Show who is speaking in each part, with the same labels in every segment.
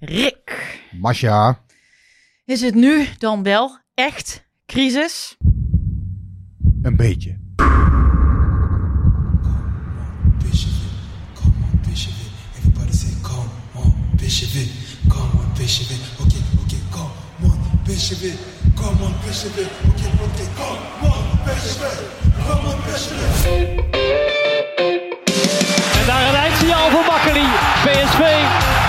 Speaker 1: Rick.
Speaker 2: Masja.
Speaker 1: Is het nu dan wel echt crisis?
Speaker 2: Een beetje.
Speaker 3: En daar een eindsignaal voor Makkeli. PSV,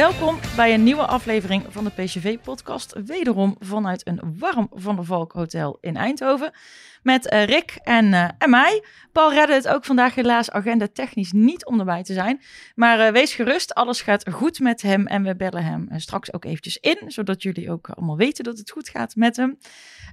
Speaker 1: Welkom bij een nieuwe aflevering van de PCV-podcast. Wederom vanuit een warm Van der Valk Hotel in Eindhoven. Met eh, Rick en, eh, en mij. Paul redde het ook vandaag helaas agenda technisch niet om erbij te zijn. Maar eh, wees gerust, alles gaat goed met hem. En we bellen hem straks ook eventjes in. Zodat jullie ook allemaal weten dat het goed gaat met hem.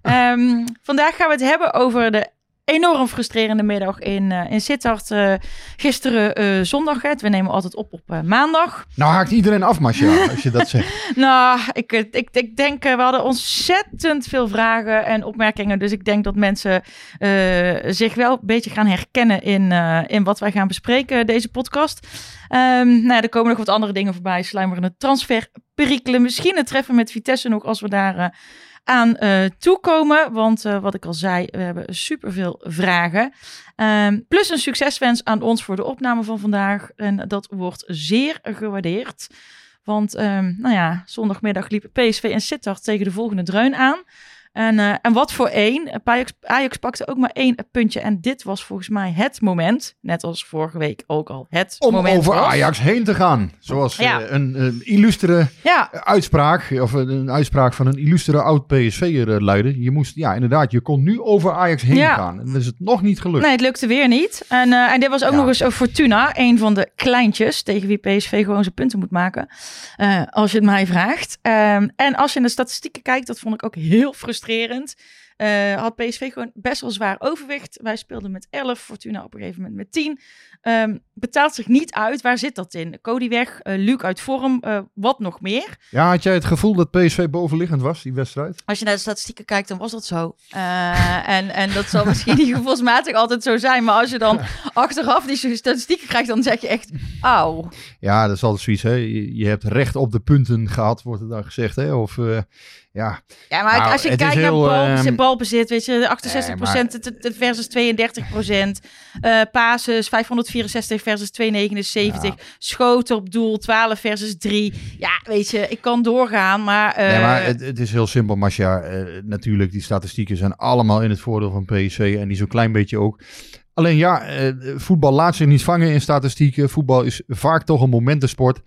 Speaker 1: Ehm, vandaag gaan we het hebben over de enorm frustrerende middag in, eh in Sittard. eh, gisteren eh, zondag. Hè. We nemen altijd op op maandag.
Speaker 2: Nou haakt iedereen af, Masja, als je dat zegt.
Speaker 1: Nou, ik, ik, ik denk, we hadden ontzettend veel vragen en opmerkingen. Dus ik denk dat mensen zich wel een beetje gaan herkennen in, in wat wij gaan bespreken, deze podcast. Ehm, nou er komen nog wat andere dingen voorbij. Sluimerende transferperikelen. Misschien het treffen met Vitesse nog als we daar aan eh, toekomen. Want eh, wat ik al zei, we hebben superveel vragen. Ehm, plus een succeswens aan ons voor de opname van vandaag. En dat wordt zeer gewaardeerd. Want ehm, nou ja, zondagmiddag liepen PSV en Sittard tegen de volgende dreun aan. En, eh, en wat voor één. Ajax, Ajax pakte ook maar één puntje. En dit was volgens mij het moment. Net als vorige week ook al het
Speaker 2: Om
Speaker 1: moment
Speaker 2: over
Speaker 1: was.
Speaker 2: Ajax heen te gaan. Zoals
Speaker 1: Ja.
Speaker 2: eh, een, een illustere
Speaker 1: Ja,
Speaker 2: uitspraak, of een uitspraak van een illustere oud PSV'er uh, luidde. Je moest, ja inderdaad, je kon nu over Ajax heen
Speaker 1: Ja.
Speaker 2: gaan. En dat is het nog niet gelukt.
Speaker 1: nee, het lukte weer niet. En, eh, en dit was ook nog eens een Fortuna. Een van de kleintjes tegen wie PSV gewoon zijn punten moet maken. Eh, als je het mij vraagt. Ehm, en als je in de statistieken kijkt, dat vond ik ook heel frustrerend. Eh, had PSV gewoon best wel zwaar overwicht. Wij speelden met 11, Fortuna op een gegeven moment met 10. Ehm, betaalt zich niet uit. Waar zit dat in? Cody weg, eh Luc uit vorm, eh, wat nog meer?
Speaker 2: Ja, had jij het gevoel dat PSV bovenliggend was, die wedstrijd?
Speaker 1: Als je naar de statistieken kijkt, dan was dat zo. Eh, en, en dat zal misschien niet gevoelsmatig altijd zo zijn. Maar als je dan achteraf die statistieken krijgt, dan zeg je echt, auw.
Speaker 2: Ja, dat is altijd zoiets. Hè? Je, hebt recht op de punten gehad, wordt er dan gezegd. Hè? Of eh, ja,
Speaker 1: Ja, maar
Speaker 2: Nou,
Speaker 1: als je kijkt
Speaker 2: heel,
Speaker 1: naar balbezit,
Speaker 2: ehm,
Speaker 1: balbezit, weet je, 68%
Speaker 2: Nee, maar-
Speaker 1: t- t- versus 32%. eh passes, 564 versus 279. Schoten op doel, 12 versus 3. Ja, weet je, ik kan doorgaan, maar... eh,
Speaker 2: Nee, maar het, het is heel simpel, Masja. Eh, natuurlijk, die statistieken zijn allemaal in het voordeel van PSV en die zo'n klein beetje ook. Alleen ja, eh, voetbal laat zich niet vangen in statistieken. Voetbal is vaak toch een momentensport.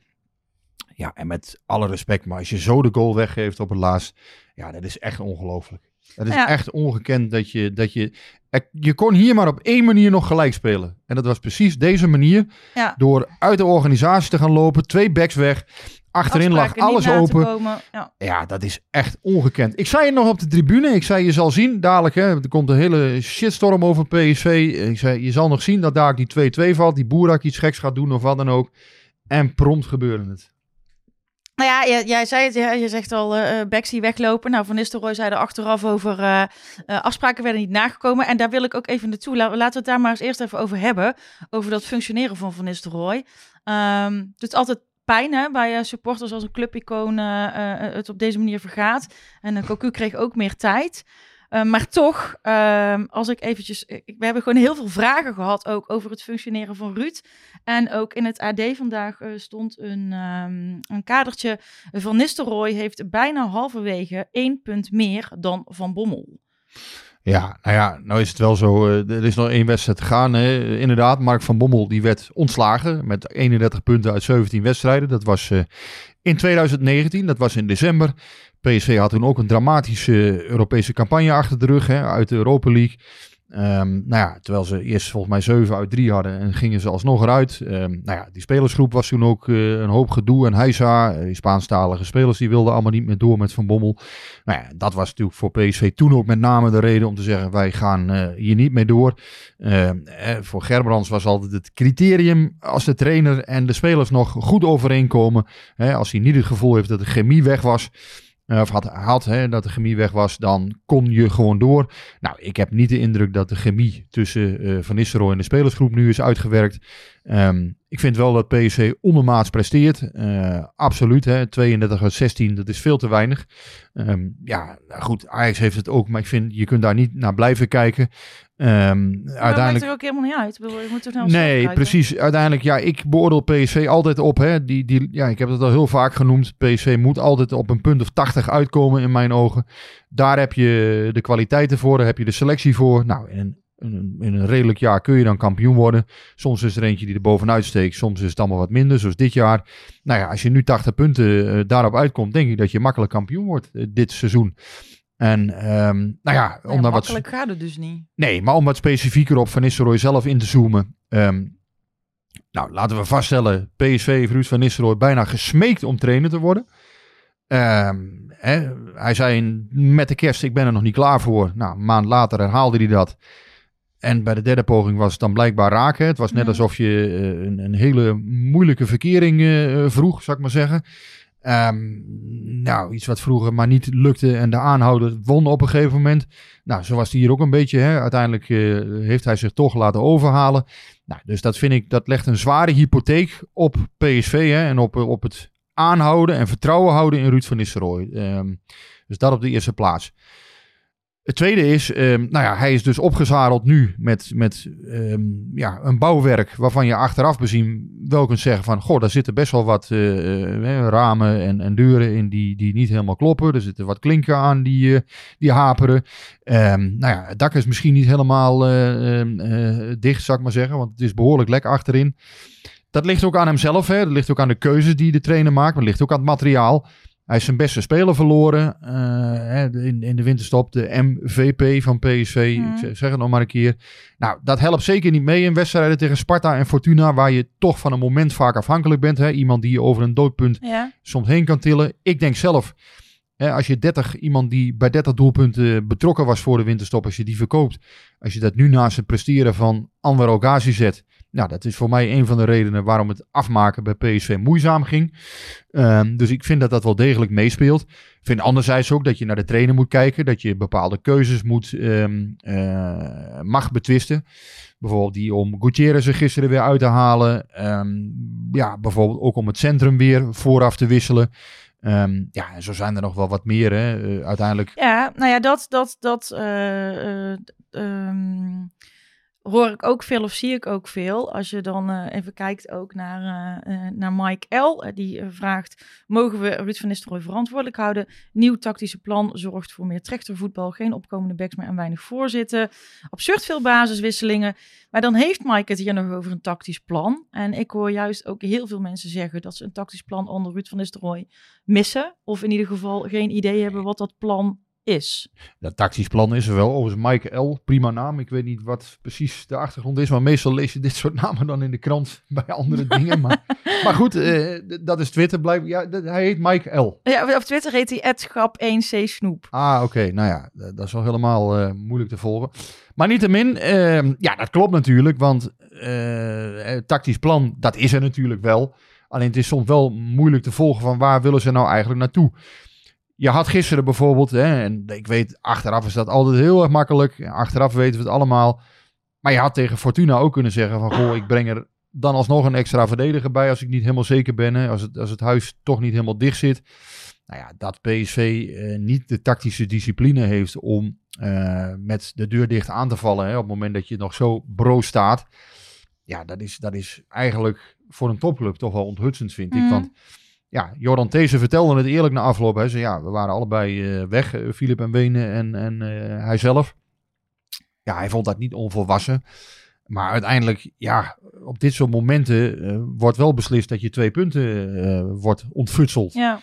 Speaker 2: Ja, en met alle respect, maar als je zo de goal weggeeft op het laatst, ja, dat is echt ongelooflijk. Dat is
Speaker 1: Ja.
Speaker 2: echt ongekend dat je, dat je... Je kon hier maar op één manier nog gelijk spelen. En dat was precies deze manier.
Speaker 1: Ja.
Speaker 2: Door uit de organisatie te gaan lopen, twee backs weg. Achterin lag alles open.
Speaker 1: Ja,
Speaker 2: dat is echt ongekend. Ik zei het nog op de tribune. Ik zei, je zal zien dadelijk. Hè, er komt een hele shitstorm over PSV. Ik zei, je zal nog zien dat daar die 2-2 valt. Die Boerak iets geks gaat doen of wat dan ook. En prompt gebeurde het.
Speaker 1: Nou ja, jij, jij zei het, je zegt al, backs die weglopen. Nou, Van Nistelrooy zei er achteraf over, eh, afspraken werden niet nagekomen. En daar wil ik ook even naartoe. La- Laten we het daar maar eens eerst even over hebben. Over dat functioneren van Van Nistelrooy. Ehm het is altijd pijn hè, bij supporters als een clubicoon het op deze manier vergaat. En uh, Cocu kreeg ook meer tijd. Uh, maar toch, uh, als ik eventjes... We hebben gewoon heel veel vragen gehad ook over het functioneren van Ruud. En ook in het AD vandaag uh, stond een, um, een kadertje. Van Nistelrooy heeft bijna halverwege één punt meer dan Van Bommel.
Speaker 2: Ja, nou ja, nou is het wel zo. Uh, er is nog één wedstrijd te gaan. Hè. Inderdaad, Mark van Bommel die werd ontslagen met 31 punten uit 17 wedstrijden. Dat was uh, in 2019, dat was in december. PSV had toen ook een dramatische Europese campagne achter de rug hè, uit de Europa League. Ehm, nou ja, terwijl ze eerst volgens mij 7 uit 3 hadden en gingen ze alsnog eruit. Ehm, nou ja, die spelersgroep was toen ook eh, een hoop gedoe. En Heisa, uh, die Spaanstalige spelers, die wilden allemaal niet meer door met Van Bommel. Nou ja, dat was natuurlijk voor PSV toen ook met name de reden om te zeggen, wij gaan uh, hier niet mee door. Ehm, voor Gerbrands was altijd het criterium als de trainer en de spelers nog goed overeenkomen. als hij niet het gevoel heeft dat de chemie weg was of had, had hè, dat de chemie weg was, dan kon je gewoon door. Nou, ik heb niet de indruk dat de chemie tussen uh, Van Nistelrooy en de spelersgroep nu is uitgewerkt. Um, ik vind wel dat PSC ondermaats presteert. Uh, absoluut, hè, 32 uit 16, dat is veel te weinig. Um, ja, goed, Ajax heeft het ook, maar ik vind, je kunt daar niet naar blijven kijken. Um,
Speaker 1: uiteindelijk... maakt er ook helemaal niet uit. Je moet er nou
Speaker 2: nee, precies. Uiteindelijk, ja, ik beoordeel PSV altijd op. Hè, die, die, ja, ik heb het al heel vaak genoemd. PSV moet altijd op een punt of 80 uitkomen in mijn ogen. Daar heb je de kwaliteiten voor, daar heb je de selectie voor. Nou, en in een, redelijk jaar kun je dan kampioen worden. Soms is er eentje die er bovenuit steekt. Soms is het allemaal wat minder, zoals dit jaar. Nou ja, als je nu 80 punten uh, daarop uitkomt, denk ik dat je makkelijk kampioen wordt uh, dit seizoen. En um, nou ja,
Speaker 1: om nee, makkelijk wat... gaat het dus niet.
Speaker 2: Nee, maar om wat specifieker op Van Nistelrooy zelf in te zoomen. Um, nou, laten we vaststellen, PSV heeft Ruud van Nistelrooy bijna gesmeekt om trainer te worden. Um, hè, hij zei met de kerst, ik ben er nog niet klaar voor. Nou, een maand later herhaalde hij dat. En bij de derde poging was het dan blijkbaar raken. Het was net alsof je uh, een, een, hele moeilijke verkering uh, vroeg, zou ik maar zeggen. Um, nou, iets wat vroeger maar niet lukte en de aanhouder won op een gegeven moment. Nou, zo was hij hier ook een beetje. Hè. Uiteindelijk uh, heeft hij zich toch laten overhalen. Nou, dus dat vind ik, dat legt een zware hypotheek op PSV hè, en op, op het aanhouden en vertrouwen houden in Ruud van Nistelrooy. Um, dus dat op de eerste plaats. Het tweede is, um, nou ja, hij is dus opgezadeld nu met, met um, ja, een bouwwerk waarvan je achteraf bezien wel kunt zeggen van, goh, daar zitten best wel wat uh, uh, ramen en, en deuren in die, die niet helemaal kloppen. Er zitten wat klinken aan die, uh, die haperen. Um, nou ja, het dak is misschien niet helemaal dicht, zou ik maar zeggen, want het is behoorlijk lek achterin. Dat ligt ook aan hemzelf, hè. dat ligt ook aan de keuzes die de trainer maakt, maar het ligt ook aan het materiaal. Hij is zijn beste speler verloren uh, in, in de winterstop. De MVP van PSV. Mm. Ik zeg het nog maar een keer. Nou, dat helpt zeker niet mee in wedstrijden tegen Sparta en Fortuna. Waar je toch van een moment vaak afhankelijk bent. Hè? Iemand die je over een doodpunt
Speaker 1: ja.
Speaker 2: soms heen kan tillen. Ik denk zelf, hè, als je 30, iemand die bij 30 doelpunten betrokken was voor de winterstop. Als je die verkoopt. Als je dat nu naast het presteren van Anwar Ogazi zet. Nou, dat is voor mij een van de redenen waarom het afmaken bij PSV moeizaam ging. Um, dus ik vind dat dat wel degelijk meespeelt. Ik vind anderzijds ook dat je naar de trainer moet kijken. Dat je bepaalde keuzes moet, um, mag betwisten. Bijvoorbeeld die om Gutierrez er gisteren weer uit te halen. Um, ja, bijvoorbeeld ook om het centrum weer vooraf te wisselen. Ja, en zo zijn er nog wel wat meer, hè, uh, uiteindelijk.
Speaker 1: Ja, nou ja, dat, dat, dat, um, hoor ik ook veel of zie ik ook veel. Als je dan uh, even kijkt ook naar, uh, uh, naar Mike L. die vraagt, mogen we Ruud van Nistelrooy verantwoordelijk houden? Nieuw tactische plan zorgt voor meer trechtervoetbal, geen opkomende backs meer en weinig voorzitten. Absurd veel basiswisselingen. Maar dan heeft Mike het hier nog over een tactisch plan. En ik hoor juist ook heel veel mensen zeggen dat ze een tactisch plan onder Ruud van Nistelrooy missen. Of in ieder geval geen idee hebben wat dat plan is.
Speaker 2: Dat tactisch plan is er wel. Overigens Mike L, prima naam. Ik weet niet wat precies de achtergrond is, maar meestal lees je dit soort namen dan in de krant bij andere dingen. Maar, maar goed, uh, dat is Twitter blijkbaar. Ja, hij heet Mike L.
Speaker 1: Ja, op Twitter heet hij @schap1c snoep.
Speaker 2: Ah, oké. Nou ja, dat is wel helemaal uh, moeilijk te volgen. Maar niettemin, uh, ja, dat klopt natuurlijk, want uh, tactisch plan, dat is er natuurlijk wel. Alleen het is soms wel moeilijk te volgen van waar willen ze nou eigenlijk naartoe je had gisteren bijvoorbeeld, hè, en ik weet, achteraf is dat altijd heel erg makkelijk. Achteraf weten we het allemaal. Maar je had tegen Fortuna ook kunnen zeggen van, goh, ik breng er dan alsnog een extra verdediger bij als ik niet helemaal zeker ben. Hè, als, het, als het huis toch niet helemaal dicht zit. Nou ja, dat PSV eh, niet de tactische discipline heeft om uh, met de deur dicht aan te vallen. Hè, op het moment dat je nog zo bro staat. Ja, dat is, dat is eigenlijk voor een topclub toch wel onthutsend, vind ik.
Speaker 1: Mm.
Speaker 2: Want ja, Jordan These vertelde het eerlijk na afloop. Hij zei, ja, we waren allebei uh, weg, uh, Philip en Wenen en, en uh, hij zelf. Ja, hij vond dat niet onvolwassen. Maar uiteindelijk, ja, op dit soort momenten wordt wel beslist dat je twee punten wordt ontfutseld.
Speaker 1: Ja.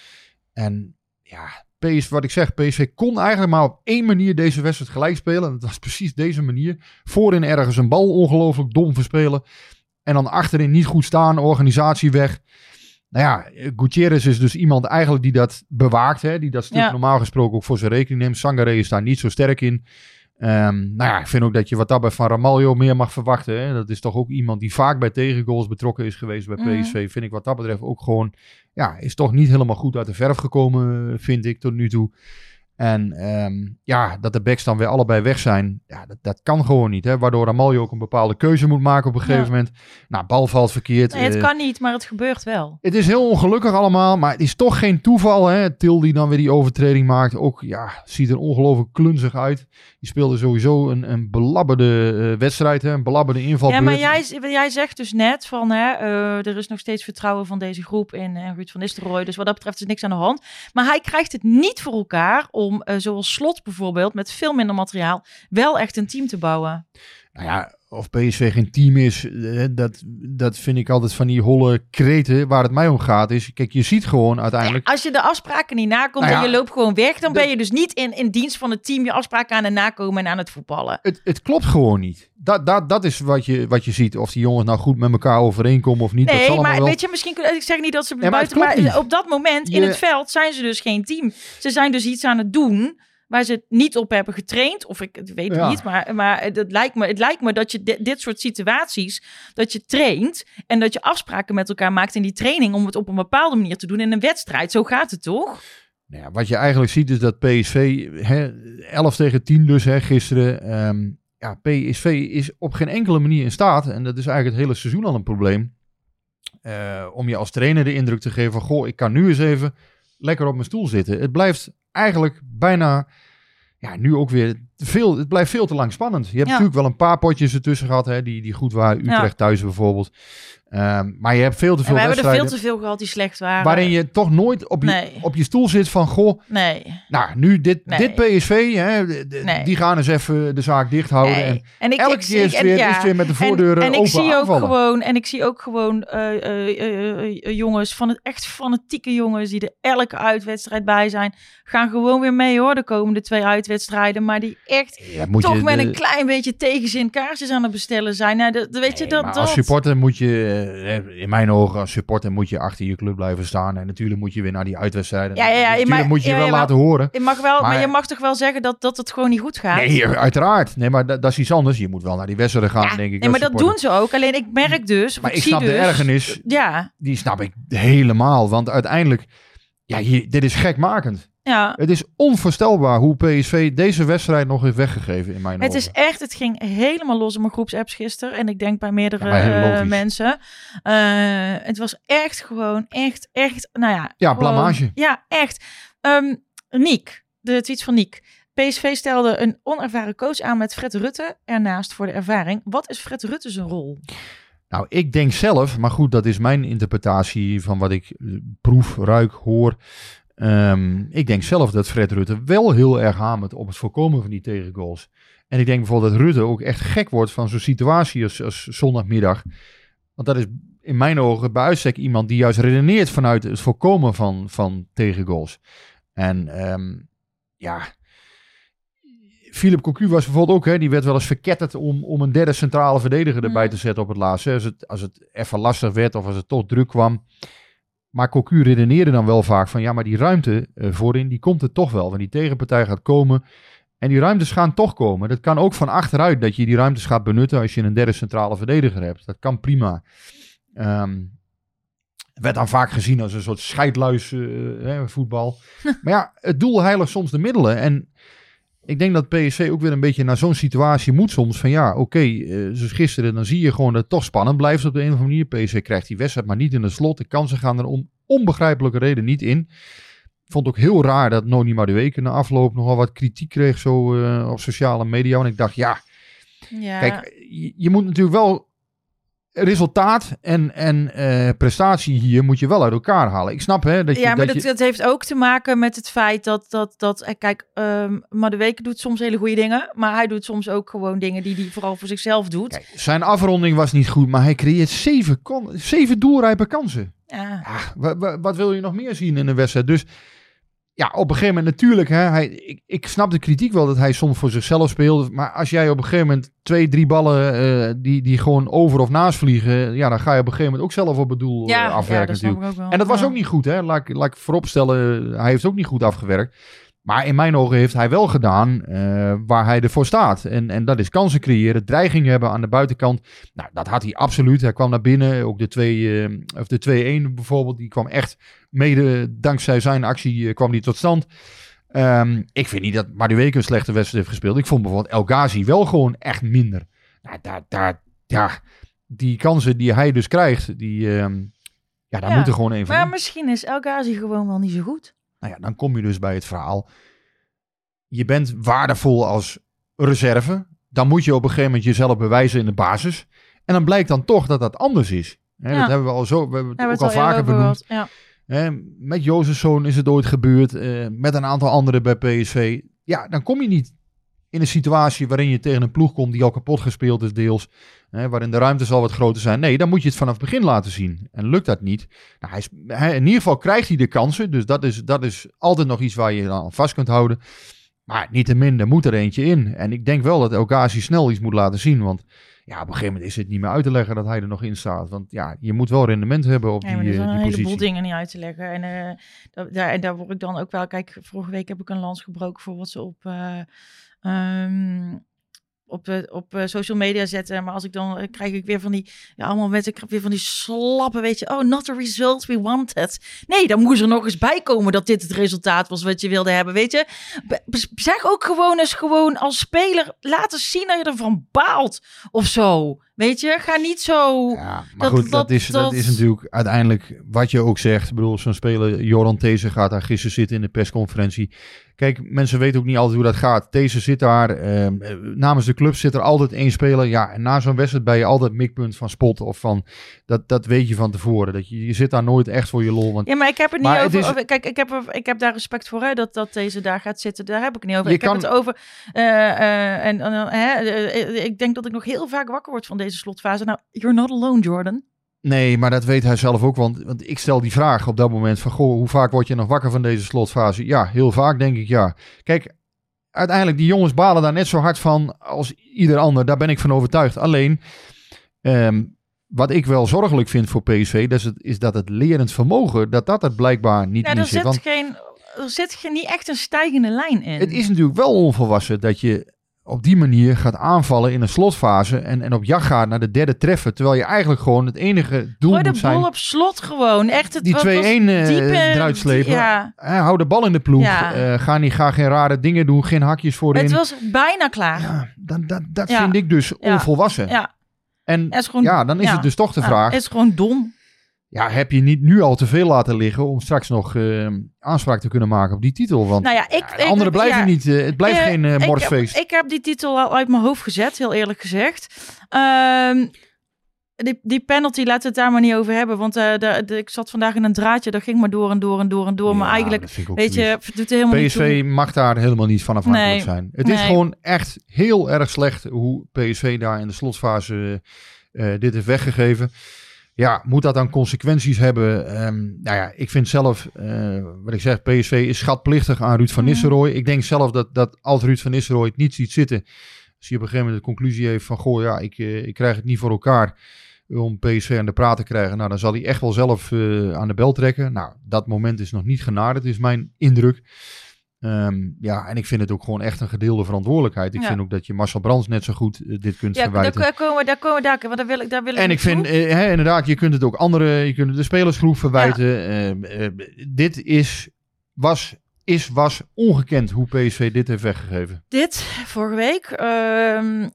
Speaker 2: En ja, PSV, wat ik zeg, PSV kon eigenlijk maar op één manier deze wedstrijd gelijk spelen. En dat was precies deze manier. Voorin ergens een bal ongelooflijk dom verspelen. En dan achterin niet goed staan, organisatie weg. Nou ja, Gutierrez is dus iemand eigenlijk die dat bewaakt. Hè? Die dat stuk
Speaker 1: Ja.
Speaker 2: normaal gesproken ook voor zijn rekening neemt. Sangaré is daar niet zo sterk in. Ehm, nou ja, ik vind ook dat je wat daarbij van Ramaljo meer mag verwachten. Hè? Dat is toch ook iemand die vaak bij tegengoals betrokken is geweest bij
Speaker 1: Mhm.
Speaker 2: PSV. Vind ik wat dat betreft ook gewoon... Ja, is toch niet helemaal goed uit de verf gekomen, vind ik, tot nu toe. En ehm, ja, dat de backs dan weer allebei weg zijn, ja, dat, dat kan gewoon niet. Hè? Waardoor Ramaljo ook een bepaalde keuze moet maken op een gegeven
Speaker 1: Ja.
Speaker 2: moment. Nou, bal valt verkeerd.
Speaker 1: Nee, het
Speaker 2: eh,
Speaker 1: kan niet, maar het gebeurt wel.
Speaker 2: het is heel ongelukkig allemaal, maar het is toch geen toeval. Hè? Til die dan weer die overtreding maakt. Ook, ja, ziet er ongelooflijk klunzig uit. Die speelde sowieso een, een belabberde eh, wedstrijd, hè? een belabberde invalbeurt.
Speaker 1: Ja, maar jij, jij zegt dus net van hè, eh, er is nog steeds vertrouwen van deze groep in Ruud van Nistelrooy. Dus wat dat betreft is niks aan de hand. Maar hij krijgt het niet voor elkaar om, eh, zoals Slot bijvoorbeeld, met veel minder materiaal, wel echt een team te bouwen.
Speaker 2: Nou ja, of PSV geen team is, eh, dat, dat vind ik altijd van die holle kreten. Waar het mij om gaat is, kijk, je ziet gewoon uiteindelijk...
Speaker 1: Als je de afspraken niet nakomt
Speaker 2: Nou ja,
Speaker 1: en je loopt gewoon weg, dan
Speaker 2: de-
Speaker 1: ben je dus niet in, in dienst van het team je afspraken aan het nakomen en aan het voetballen.
Speaker 2: Het, het klopt gewoon niet. Dat, dat, dat is wat je, wat je ziet. Of die jongens nou goed met elkaar overeenkomen of niet. dat zal
Speaker 1: Nee, maar
Speaker 2: wel...
Speaker 1: weet je, misschien kun- ik zeg niet dat ze buiten, maar op dat moment in het veld zijn ze dus geen team. Ze zijn dus iets aan het doen waar ze het niet op hebben getraind. Of ik het weet
Speaker 2: Ja.
Speaker 1: niet, maar, maar het, lijkt me, het lijkt me dat je di- dit soort situaties, dat je traint en dat je afspraken met elkaar maakt in die training om het op een bepaalde manier te doen in een wedstrijd. Zo gaat het toch?
Speaker 2: Nou ja, wat je eigenlijk ziet is dat PSV, hè, 11 tegen 10 dus hè, gisteren. ehm, ja, PSV is op geen enkele manier in staat, en dat is eigenlijk het hele seizoen al een probleem, eh, om je als trainer de indruk te geven van, goh, ik kan nu eens even lekker op mijn stoel zitten. Het blijft eigenlijk bijna, ja, nu ook weer veel, het blijft veel te lang spannend. Je hebt
Speaker 1: Ja.
Speaker 2: natuurlijk wel een paar potjes ertussen gehad, hè, die, die goed waren.
Speaker 1: Ja.
Speaker 2: Utrecht thuis bijvoorbeeld. Ehm, maar je hebt veel te
Speaker 1: En
Speaker 2: veel
Speaker 1: we hebben er veel te veel gehad die slecht waren.
Speaker 2: waarin je toch nooit op je, op je stoel zit van, goh,
Speaker 1: Nee.
Speaker 2: nou, nu dit,
Speaker 1: Nee.
Speaker 2: dit PSV, hè,
Speaker 1: Nee.
Speaker 2: die gaan eens even de zaak dicht houden.
Speaker 1: Nee.
Speaker 2: En
Speaker 1: En ik,
Speaker 2: elke
Speaker 1: ik,
Speaker 2: keer is
Speaker 1: en-
Speaker 2: weer,
Speaker 1: ja.
Speaker 2: is het weer met de
Speaker 1: En-
Speaker 2: voordeuren
Speaker 1: en, ik
Speaker 2: open
Speaker 1: zie ook gewoon En ik zie ook gewoon eh, eh, eh, jongens, van het echt fanatieke jongens, die er elke uitwedstrijd bij zijn, gaan gewoon weer mee hoor, de komende twee uitwedstrijden. Maar die echt
Speaker 2: Ja,
Speaker 1: toch met
Speaker 2: de-
Speaker 1: een klein beetje tegenzin kaarsjes aan het bestellen zijn. Nou, dat, weet je dat.
Speaker 2: maar als supporter moet je, eh, in mijn ogen, als supporter moet je achter je club blijven staan. En natuurlijk moet je weer naar die uitwedstrijden.
Speaker 1: Ja, ja, ja,
Speaker 2: natuurlijk
Speaker 1: maar-
Speaker 2: moet je
Speaker 1: ja,
Speaker 2: wel
Speaker 1: ja,
Speaker 2: laten horen.
Speaker 1: je mag wel, maar,
Speaker 2: maar-
Speaker 1: je mag toch wel zeggen dat, dat het gewoon niet goed gaat.
Speaker 2: Nee, uiteraard. Nee, maar dat, dat is iets anders. Je moet wel naar die wedstrijden gaan, denk ik.
Speaker 1: nee, maar dat
Speaker 2: supporter.
Speaker 1: doen ze ook. Alleen ik merk dus.
Speaker 2: Maar
Speaker 1: ik
Speaker 2: snap de
Speaker 1: dus,
Speaker 2: ergernis.
Speaker 1: Ja,
Speaker 2: Die snap ik helemaal. Want uiteindelijk, ja, hier, dit is gekmakend.
Speaker 1: Ja.
Speaker 2: Het is onvoorstelbaar hoe PSV deze wedstrijd nog heeft weggegeven in mijn
Speaker 1: Het
Speaker 2: ogen.
Speaker 1: is echt, het ging helemaal los in mijn groepsapps gisteren. En ik denk bij meerdere
Speaker 2: Ja,
Speaker 1: eh, mensen. Eh, het was echt gewoon, echt, echt, nou ja.
Speaker 2: Ja,
Speaker 1: gewoon-
Speaker 2: blamage.
Speaker 1: Ja, echt. Ehm Niek, de tweets van Niek. PSV stelde een onervaren coach aan met Fred Rutte ernaast voor de ervaring. Wat is Fred Rutte zijn rol?
Speaker 2: Nou, ik denk zelf, maar goed, dat is mijn interpretatie van wat ik eh, proef, ruik, hoor. Ehm, ik denk zelf dat Fred Rutte wel heel erg hamert op het voorkomen van die tegengoals. En ik denk bijvoorbeeld dat Rutte ook echt gek wordt van zo'n situatie als, als zondagmiddag. Want dat is in mijn ogen bij uitstek iemand die juist redeneert vanuit het voorkomen van, van tegengoals. En ehm, ja, Philip Cocu was bijvoorbeeld ook, hè, die werd wel eens verketterd om, om een derde centrale verdediger erbij
Speaker 1: Mm.
Speaker 2: te zetten op het laatste. Als het, als het even lastig werd of als het toch druk kwam. Maar Cocu redeneerde dan wel vaak van ja, maar die ruimte eh, voorin, die komt er toch wel. Want die tegenpartij gaat komen. En die ruimtes gaan toch komen. Dat kan ook van achteruit dat je die ruimtes gaat benutten als je een derde centrale verdediger hebt. Dat kan prima. Ehm werd dan vaak gezien als een soort scheidluis eh, hè, voetbal. maar ja, het doel heiligt soms de middelen. En ik denk dat PSV ook weer een beetje naar zo'n situatie moet soms. Van ja, oké, eh, zoals gisteren, dan zie je gewoon dat het toch spannend blijft op de een of andere manier. PSV krijgt die wedstrijd maar niet in de slot. De kansen gaan er om onbegrijpelijke reden niet in. Vond ook heel raar dat Noni Madueke na afloop nogal wat kritiek kreeg zo eh, op sociale media. Want ik dacht, ja,
Speaker 1: Ja,
Speaker 2: Kijk, je, je moet natuurlijk wel resultaat en, en eh, prestatie hier moet je wel uit elkaar halen. Ik snap hè, dat je...
Speaker 1: ja, maar
Speaker 2: dat
Speaker 1: dat,
Speaker 2: je,
Speaker 1: dat heeft ook te maken met het feit dat, dat, dat eh, kijk, um, Madueke doet soms hele goede dingen, maar hij doet soms ook gewoon dingen die hij vooral voor zichzelf doet.
Speaker 2: Kijk, zijn afronding was niet goed, maar hij creëert zeven, kon, zeven doelrijpe kansen.
Speaker 1: Ja.
Speaker 2: Ja, wa- wa- wat wil je nog meer zien in een wedstrijd? Dus ja, op een gegeven moment natuurlijk, hè, hij, ik, ik snap de kritiek wel dat hij soms voor zichzelf speelt. Maar als jij op een gegeven moment twee, drie ballen eh, die, die gewoon over of naast vliegen, ja, dan ga je op een gegeven moment ook zelf op het doel
Speaker 1: Ja,
Speaker 2: eh,
Speaker 1: ja,
Speaker 2: afwerken
Speaker 1: dat
Speaker 2: natuurlijk. En dat was ook niet goed, hè. Laat, ik- laat ik vooropstellen, hij heeft ook niet goed afgewerkt. Maar in mijn ogen heeft hij wel gedaan eh, waar hij ervoor staat. En, en dat is kansen creëren, dreiging hebben aan de buitenkant. Nou, dat had hij absoluut. Hij kwam naar binnen. Ook de, twee, eh, of de 2-1 bijvoorbeeld, die kwam echt mede dankzij zijn actie eh, kwam die tot stand. Ehm, ik vind niet dat Madueke een slechte wedstrijd heeft gespeeld. Ik vond bijvoorbeeld El Ghazi wel gewoon echt minder. Nou, daar, daar, ja, die kansen die hij dus krijgt, die, ehm, ja, daar
Speaker 1: Ja,
Speaker 2: moet er gewoon een van
Speaker 1: Maar
Speaker 2: in.
Speaker 1: misschien is El Ghazi gewoon wel niet zo goed.
Speaker 2: Nou ja, dan kom je dus bij het verhaal. Je bent waardevol als reserve. Dan moet je op een gegeven moment jezelf bewijzen in de basis. En dan blijkt dan toch dat dat anders is.
Speaker 1: Ja.
Speaker 2: Dat hebben we al zo, we hebben het ook al vaker benoemd.
Speaker 1: Ja.
Speaker 2: Hè, met Jozefzoon is het ooit gebeurd. eh, met een aantal anderen bij PSV. Ja, dan kom je niet in een situatie waarin je tegen een ploeg komt die al kapot gespeeld is deels. Hè, waarin de ruimte zal wat groter zijn. Nee, dan moet je het vanaf het begin laten zien. En lukt dat niet. Nou, hij is, hij, in ieder geval krijgt hij de kansen. Dus dat is, dat is altijd nog iets waar je aan vast kunt houden. Maar niettemin, er moet er eentje in. En ik denk wel dat Elkazi snel iets moet laten zien. Want ja, op een gegeven moment is het niet meer uit te leggen dat hij er nog in staat. Want ja, je moet wel rendement hebben op
Speaker 1: Ja, maar
Speaker 2: die,
Speaker 1: er
Speaker 2: eh,
Speaker 1: zijn
Speaker 2: die
Speaker 1: een heleboel dingen niet uit te leggen. En, eh, daar, daar word ik dan ook wel... Kijk, vorige week heb ik een lans gebroken voor wat ze op... eh, ehm, op, eh, op eh, social media zetten. Maar als ik dan eh, krijg ik weer van die, ja, allemaal mensen, ik weer van die slappe, weet je, oh, not the results we wanted. Nee, dan moest er nog eens bij komen dat dit het resultaat was wat je wilde hebben, weet je. Zeg ook gewoon eens gewoon als speler, laat eens zien dat je ervan baalt of zo. Weet je, ga niet zo...
Speaker 2: Ja, maar
Speaker 1: Dat-
Speaker 2: goed, dat,
Speaker 1: dat-
Speaker 2: is, dat...
Speaker 1: dat-
Speaker 2: is natuurlijk uiteindelijk wat je ook zegt. Ik bedoel, zo'n speler, Joran These gaat daar gisteren zitten in de persconferentie. Kijk, mensen weten ook niet altijd hoe dat gaat. These zit daar, eh, namens de club zit er altijd één speler. Ja, en na zo'n wedstrijd ben je altijd mikpunt van spot of van, dat, dat weet je van tevoren. Dat je, je zit daar nooit echt voor je lol. Want
Speaker 1: Ja, maar ik heb het niet
Speaker 2: Maar het
Speaker 1: over,
Speaker 2: is-
Speaker 1: over- Kijk, ik heb, ik heb daar respect voor, hè, dat, dat deze daar gaat zitten. Daar heb ik het niet over.
Speaker 2: Je
Speaker 1: ik heb
Speaker 2: kan-
Speaker 1: het over... eh, eh, en, eh, ik denk dat ik nog heel vaak wakker word van deze slotfase. Nou, you're not alone, Jordan.
Speaker 2: Nee, maar dat weet hij zelf ook. Want, want ik stel die vraag op dat moment van... Goh, hoe vaak word je nog wakker van deze slotfase? Ja, heel vaak denk ik ja. Kijk, uiteindelijk die jongens balen daar net zo hard van als ieder ander. Daar ben ik van overtuigd. Alleen, ehm, wat ik wel zorgelijk vind voor PSV... Dat is, het, is dat het lerend vermogen, dat dat er blijkbaar niet
Speaker 1: Ja,
Speaker 2: in
Speaker 1: er
Speaker 2: zit.
Speaker 1: zit,
Speaker 2: Want
Speaker 1: geen, er zit geen, niet echt een stijgende lijn in.
Speaker 2: het is natuurlijk wel onvolwassen dat je op die manier gaat aanvallen in een slotfase... en, en op jacht gaat naar de derde treffer... terwijl je eigenlijk gewoon het enige doel
Speaker 1: Gooi de
Speaker 2: moet
Speaker 1: bal
Speaker 2: zijn...
Speaker 1: op slot gewoon. Echt, het
Speaker 2: die 2-1
Speaker 1: wat was
Speaker 2: eh, eruit slepen.
Speaker 1: Ja,
Speaker 2: Eh, hou de bal in de ploeg.
Speaker 1: Ja.
Speaker 2: Eh, ga, niet, ga geen rare dingen doen. Geen hakjes voorin.
Speaker 1: het was bijna klaar. Ja,
Speaker 2: ja, dat dat,
Speaker 1: Ja.
Speaker 2: vind ik dus
Speaker 1: Ja.
Speaker 2: onvolwassen.
Speaker 1: ja.
Speaker 2: En
Speaker 1: is gewoon,
Speaker 2: ja, dan is
Speaker 1: ja.
Speaker 2: het dus toch de
Speaker 1: Ja,
Speaker 2: vraag.
Speaker 1: het is gewoon dom.
Speaker 2: Ja, heb je niet nu al te veel laten liggen om straks nog eh, aanspraak te kunnen maken op die titel? Want
Speaker 1: Nou ja, ik...
Speaker 2: ja,
Speaker 1: ik
Speaker 2: de anderen blijven
Speaker 1: ja,
Speaker 2: niet. eh, het blijft geen eh,
Speaker 1: ik-. Ik, heb die titel al uit mijn hoofd gezet, heel eerlijk gezegd. Ehm, die, die penalty, laten we het daar maar niet over hebben. Want de, de- ik zat vandaag in een draadje, dat ging maar door en door en door en door. maar eigenlijk, weet je, doet er helemaal niet
Speaker 2: PSV
Speaker 1: toe.
Speaker 2: mag daar helemaal niet van afhankelijk
Speaker 1: Nee,
Speaker 2: zijn. Het is gewoon echt heel erg slecht hoe PSV daar in de slotfase dit heeft weggegeven. Ja, moet dat dan consequenties hebben? Ehm, nou ja, ik vind zelf, eh, wat ik zeg, PSV is schatplichtig aan Ruud van
Speaker 1: Mhm.
Speaker 2: Nistelrooy. Ik denk zelf dat, dat als Ruud van Nistelrooy het niet ziet zitten, als hij op een gegeven moment de conclusie heeft van, goh ja, ik, eh, ik krijg het niet voor elkaar om PSV aan de praat te krijgen. Nou, dan zal hij echt wel zelf eh, aan de bel trekken. Nou, dat moment is nog niet genaderd, is mijn indruk. Ehm, ja, en ik vind het ook gewoon echt een gedeelde verantwoordelijkheid. Ik
Speaker 1: Ja.
Speaker 2: vind ook dat je Marcel Brands net zo goed eh, dit kunt
Speaker 1: Ja,
Speaker 2: verwijten.
Speaker 1: daar komen we, daar komen we, daar, want daar wil ik, daar wil ik
Speaker 2: En ik vind, hè, inderdaad, je kunt het ook andere, je kunt de spelersgroep verwijten. Ehm, eh, dit is, was, is, was ongekend hoe PSV dit heeft weggegeven.
Speaker 1: dit vorige week. Ehm,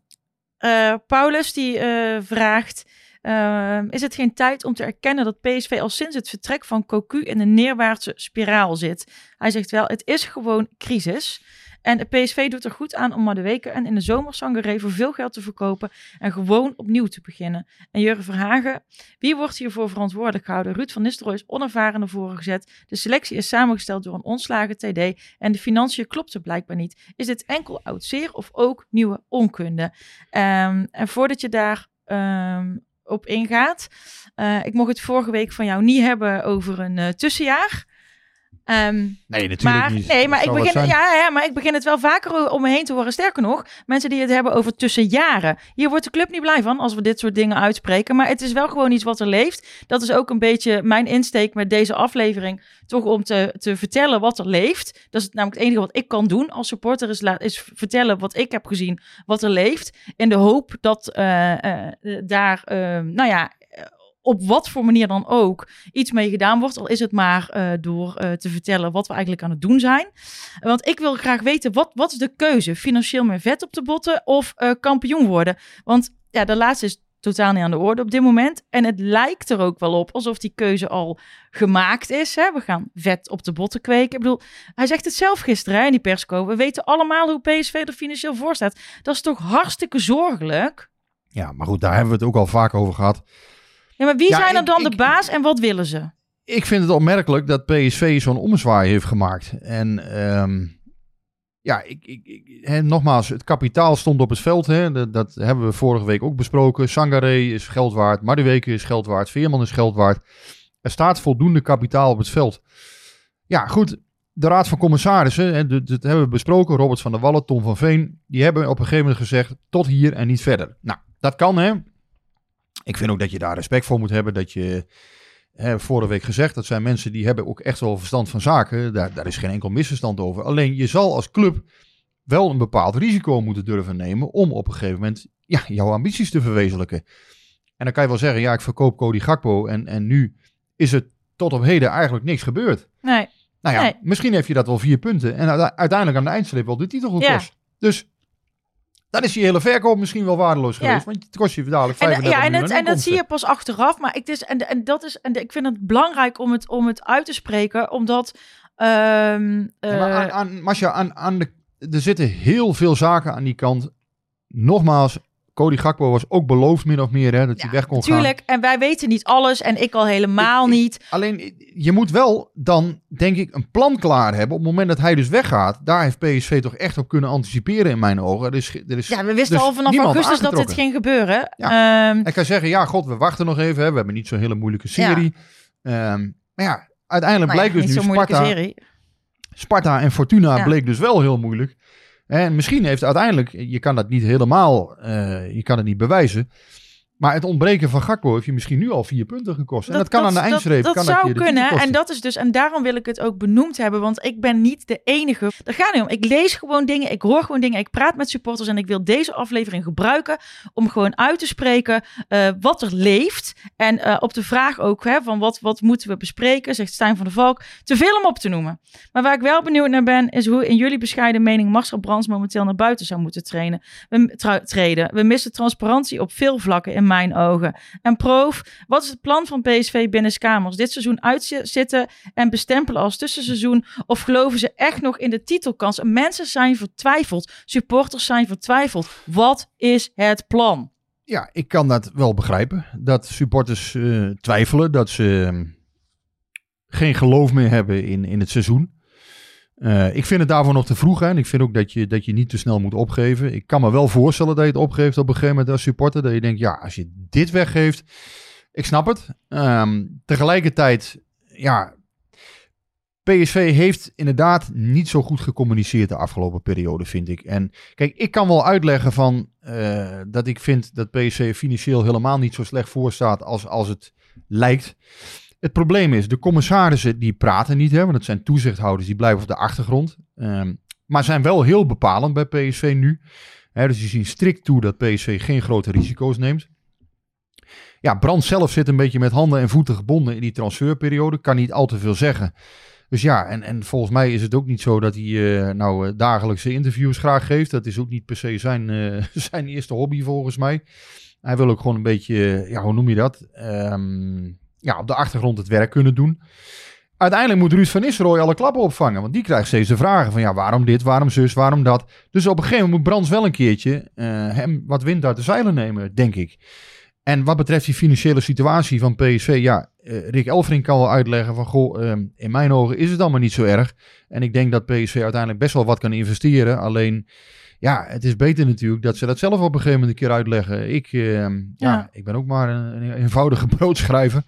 Speaker 1: eh, Paulus die vraagt: ehm, Is het geen tijd om te erkennen dat PSV al sinds het vertrek van Cocu in een neerwaartse spiraal zit? Hij zegt wel: Het is gewoon crisis. En de PSV doet er goed aan om weken en in de zomer Sangaré voor veel geld te verkopen en gewoon opnieuw te beginnen. En Jurgen Verhagen, wie wordt hiervoor verantwoordelijk gehouden? Ruud van Nistelrooy is onervaren naar voren gezet. De selectie is samengesteld door een ontslagen TD en de financiën klopten blijkbaar niet. Is dit enkel oud zeer of ook nieuwe onkunde? Ehm, en voordat je daar ehm, op ingaat, eh, ik mocht het vorige week van jou niet hebben over een eh, tussenjaar. Ehm,
Speaker 2: Nee, natuurlijk
Speaker 1: maar,
Speaker 2: niet.
Speaker 1: nee, maar ik, begin, ja, ja, maar ik begin het wel vaker om me heen te horen. Sterker nog, mensen die het hebben over tussen jaren. Hier wordt de club niet blij van als we dit soort dingen uitspreken. Maar het is wel gewoon iets wat er leeft. Dat is ook een beetje mijn insteek met deze aflevering. Toch om te, te vertellen wat er leeft. Dat is namelijk het enige wat ik kan doen als supporter. Is, is vertellen wat ik heb gezien, wat er leeft. In de hoop dat eh, eh, daar, eh, nou ja... Op wat voor manier dan ook iets mee gedaan wordt. Al is het maar eh, door eh, te vertellen wat we eigenlijk aan het doen zijn. Want ik wil graag weten, wat, wat is de keuze? Financieel meer vet op de botten of eh, kampioen worden? Want ja, de laatste is totaal niet aan de orde op dit moment. En het lijkt er ook wel op alsof die keuze al gemaakt is. Hè? We gaan vet op de botten kweken. Ik bedoel, hij zegt het zelf gisteren hè, in die persco. We weten allemaal hoe PSV er financieel voor staat. Dat is toch hartstikke zorgelijk?
Speaker 2: Ja, maar goed, daar hebben we het ook al vaak over gehad.
Speaker 1: Ja, maar wie
Speaker 2: Ja,
Speaker 1: zijn er dan
Speaker 2: ik-
Speaker 1: de baas en wat willen ze?
Speaker 2: Ik vind het opmerkelijk dat PSV zo'n ommezwaai heeft gemaakt. En ehm, ja, ik, ik, ik- hè, nogmaals, het kapitaal stond op het veld. Hè. Dat, dat hebben we vorige week ook besproken. Sangaré is geld waard, Madueke is geld waard, Veerman is geld waard. Er staat voldoende kapitaal op het veld. Ja, goed. De Raad van Commissarissen, hè, dat, dat hebben we besproken. Robert van der Wallen, Tom van Veen. Die hebben op een gegeven moment gezegd, tot hier en niet verder. Nou, dat kan hè. Ik vind ook dat je daar respect voor moet hebben. Dat je, hè, vorige week gezegd, dat zijn mensen die hebben ook echt wel verstand van zaken. Daar, daar is geen enkel misverstand over. Alleen je zal als club wel een bepaald risico moeten durven nemen om op een gegeven moment ja, jouw ambities te verwezenlijken. En dan kan je wel zeggen, ja, ik verkoop Cody Gakpo en, en nu is er tot op heden eigenlijk niks gebeurd.
Speaker 1: Nee,
Speaker 2: Nou ja,
Speaker 1: Nee.
Speaker 2: misschien heeft je dat wel vier punten en uite- uiteindelijk aan de eindstreep wel de titel gekost. Dus dan is die hele verkoop misschien wel waardeloos
Speaker 1: Ja.
Speaker 2: geweest, want het kost je dadelijk
Speaker 1: En,
Speaker 2: 35
Speaker 1: ja, en, het, en dat zie je pas achteraf. Maar ik, dus, en, en, dat is, en ik vind het belangrijk om het, om het uit te spreken, omdat.
Speaker 2: Ja, maar aan, aan, Masja, aan, aan de, er zitten heel veel zaken aan die kant. Nogmaals, Cody Gakpo was ook beloofd min of meer hè, dat hij
Speaker 1: ja,
Speaker 2: weg kon
Speaker 1: natuurlijk. En wij weten niet alles en ik al helemaal
Speaker 2: Ik- ik-
Speaker 1: niet.
Speaker 2: gaan. Alleen, je moet wel dan, denk ik, een plan klaar hebben. Op het moment dat hij dus weggaat, daar heeft PSV toch echt op kunnen anticiperen in mijn ogen. Er is, er is,
Speaker 1: Ja, we wisten
Speaker 2: dus
Speaker 1: al vanaf augustus dat dit ging gebeuren. Ehm,
Speaker 2: Hij kan zeggen, ja, god, we wachten nog even. Hè. We hebben niet zo'n hele moeilijke serie. Ehm, maar ja, uiteindelijk
Speaker 1: nou ja,
Speaker 2: blijkt dus
Speaker 1: niet
Speaker 2: nu Sparta,
Speaker 1: serie.
Speaker 2: Sparta en Fortuna
Speaker 1: Ja.
Speaker 2: bleek dus wel heel moeilijk. En misschien heeft uiteindelijk, je kan dat niet helemaal, eh, je kan het niet bewijzen. Maar het ontbreken van Gakpo heeft je misschien nu al vier punten gekost. En dat, kan aan de eindstreep.
Speaker 1: Dat,
Speaker 2: kan
Speaker 1: zou
Speaker 2: dat titel
Speaker 1: kunnen. En dat is dus, en daarom wil ik het ook benoemd hebben. Want ik ben niet de enige. Daar gaat niet om. Ik lees gewoon dingen. Ik hoor gewoon dingen. Ik praat met supporters. En ik wil deze aflevering gebruiken. Om gewoon uit te spreken eh, wat er leeft. En eh, op de vraag ook hè, van wat, wat moeten we bespreken. Zegt Stijn van der Valk. Te veel om op te noemen. Maar waar ik wel benieuwd naar ben. Is hoe in jullie bescheiden mening Marcel Brands momenteel naar buiten zou moeten trainen. We, treden. We missen transparantie op veel vlakken in mijn ogen. En Proof, wat is het plan van PSV binnenskamers? Dit seizoen uitzitten en bestempelen als tussenseizoen? Of geloven ze echt nog in de titelkans? En Mensen zijn vertwijfeld. Supporters zijn vertwijfeld. Wat is het plan?
Speaker 2: Ja, ik kan dat wel begrijpen. Dat supporters eh, twijfelen. Dat ze eh, geen geloof meer hebben in, in het seizoen. Eh, ik vind het daarvoor nog te vroeg. En ik vind ook dat je, dat je niet te snel moet opgeven. Ik kan me wel voorstellen dat je het opgeeft op een gegeven moment als supporter. Dat je denkt, ja, als je dit weggeeft. Ik snap het. Ehm, tegelijkertijd, ja. PSV heeft inderdaad niet zo goed gecommuniceerd de afgelopen periode, vind ik. En kijk, ik kan wel uitleggen van eh, dat ik vind dat PSV financieel helemaal niet zo slecht voor staat als, als het lijkt. Het probleem is, de commissarissen die praten niet, hè, want het zijn toezichthouders die blijven op de achtergrond. Ehm, maar zijn wel heel bepalend bij PSV nu. Dus die zien strikt toe dat PSV geen grote risico's neemt. Ja, Brand zelf zit een beetje met handen en voeten gebonden in die transferperiode. Kan niet al te veel zeggen. Dus ja, en, en volgens mij is het ook niet zo dat hij eh, nou eh, dagelijkse interviews graag geeft. Dat is ook niet per se zijn, eh, zijn eerste hobby volgens mij. Hij wil ook gewoon een beetje, ja, hoe noem je dat? Ehm, ja, op de achtergrond het werk kunnen doen. Uiteindelijk moet Ruud van Nistelrooy alle klappen opvangen. Want die krijgt steeds de vragen van ja, waarom dit, waarom zus, waarom dat. Dus op een gegeven moment moet Brands wel een keertje eh, hem wat wind uit de zeilen nemen, denk ik. En wat betreft die financiële situatie van PSV, ja, eh, Rick Elfring kan wel uitleggen van, goh, ehm, in mijn ogen is het allemaal niet zo erg. En ik denk dat PSV uiteindelijk best wel wat kan investeren. Alleen, ja, het is beter natuurlijk dat ze dat zelf op een gegeven moment een keer uitleggen. Ik, ehm, ja.
Speaker 1: Ja.
Speaker 2: ik ben ook maar een, een eenvoudige broodschrijver.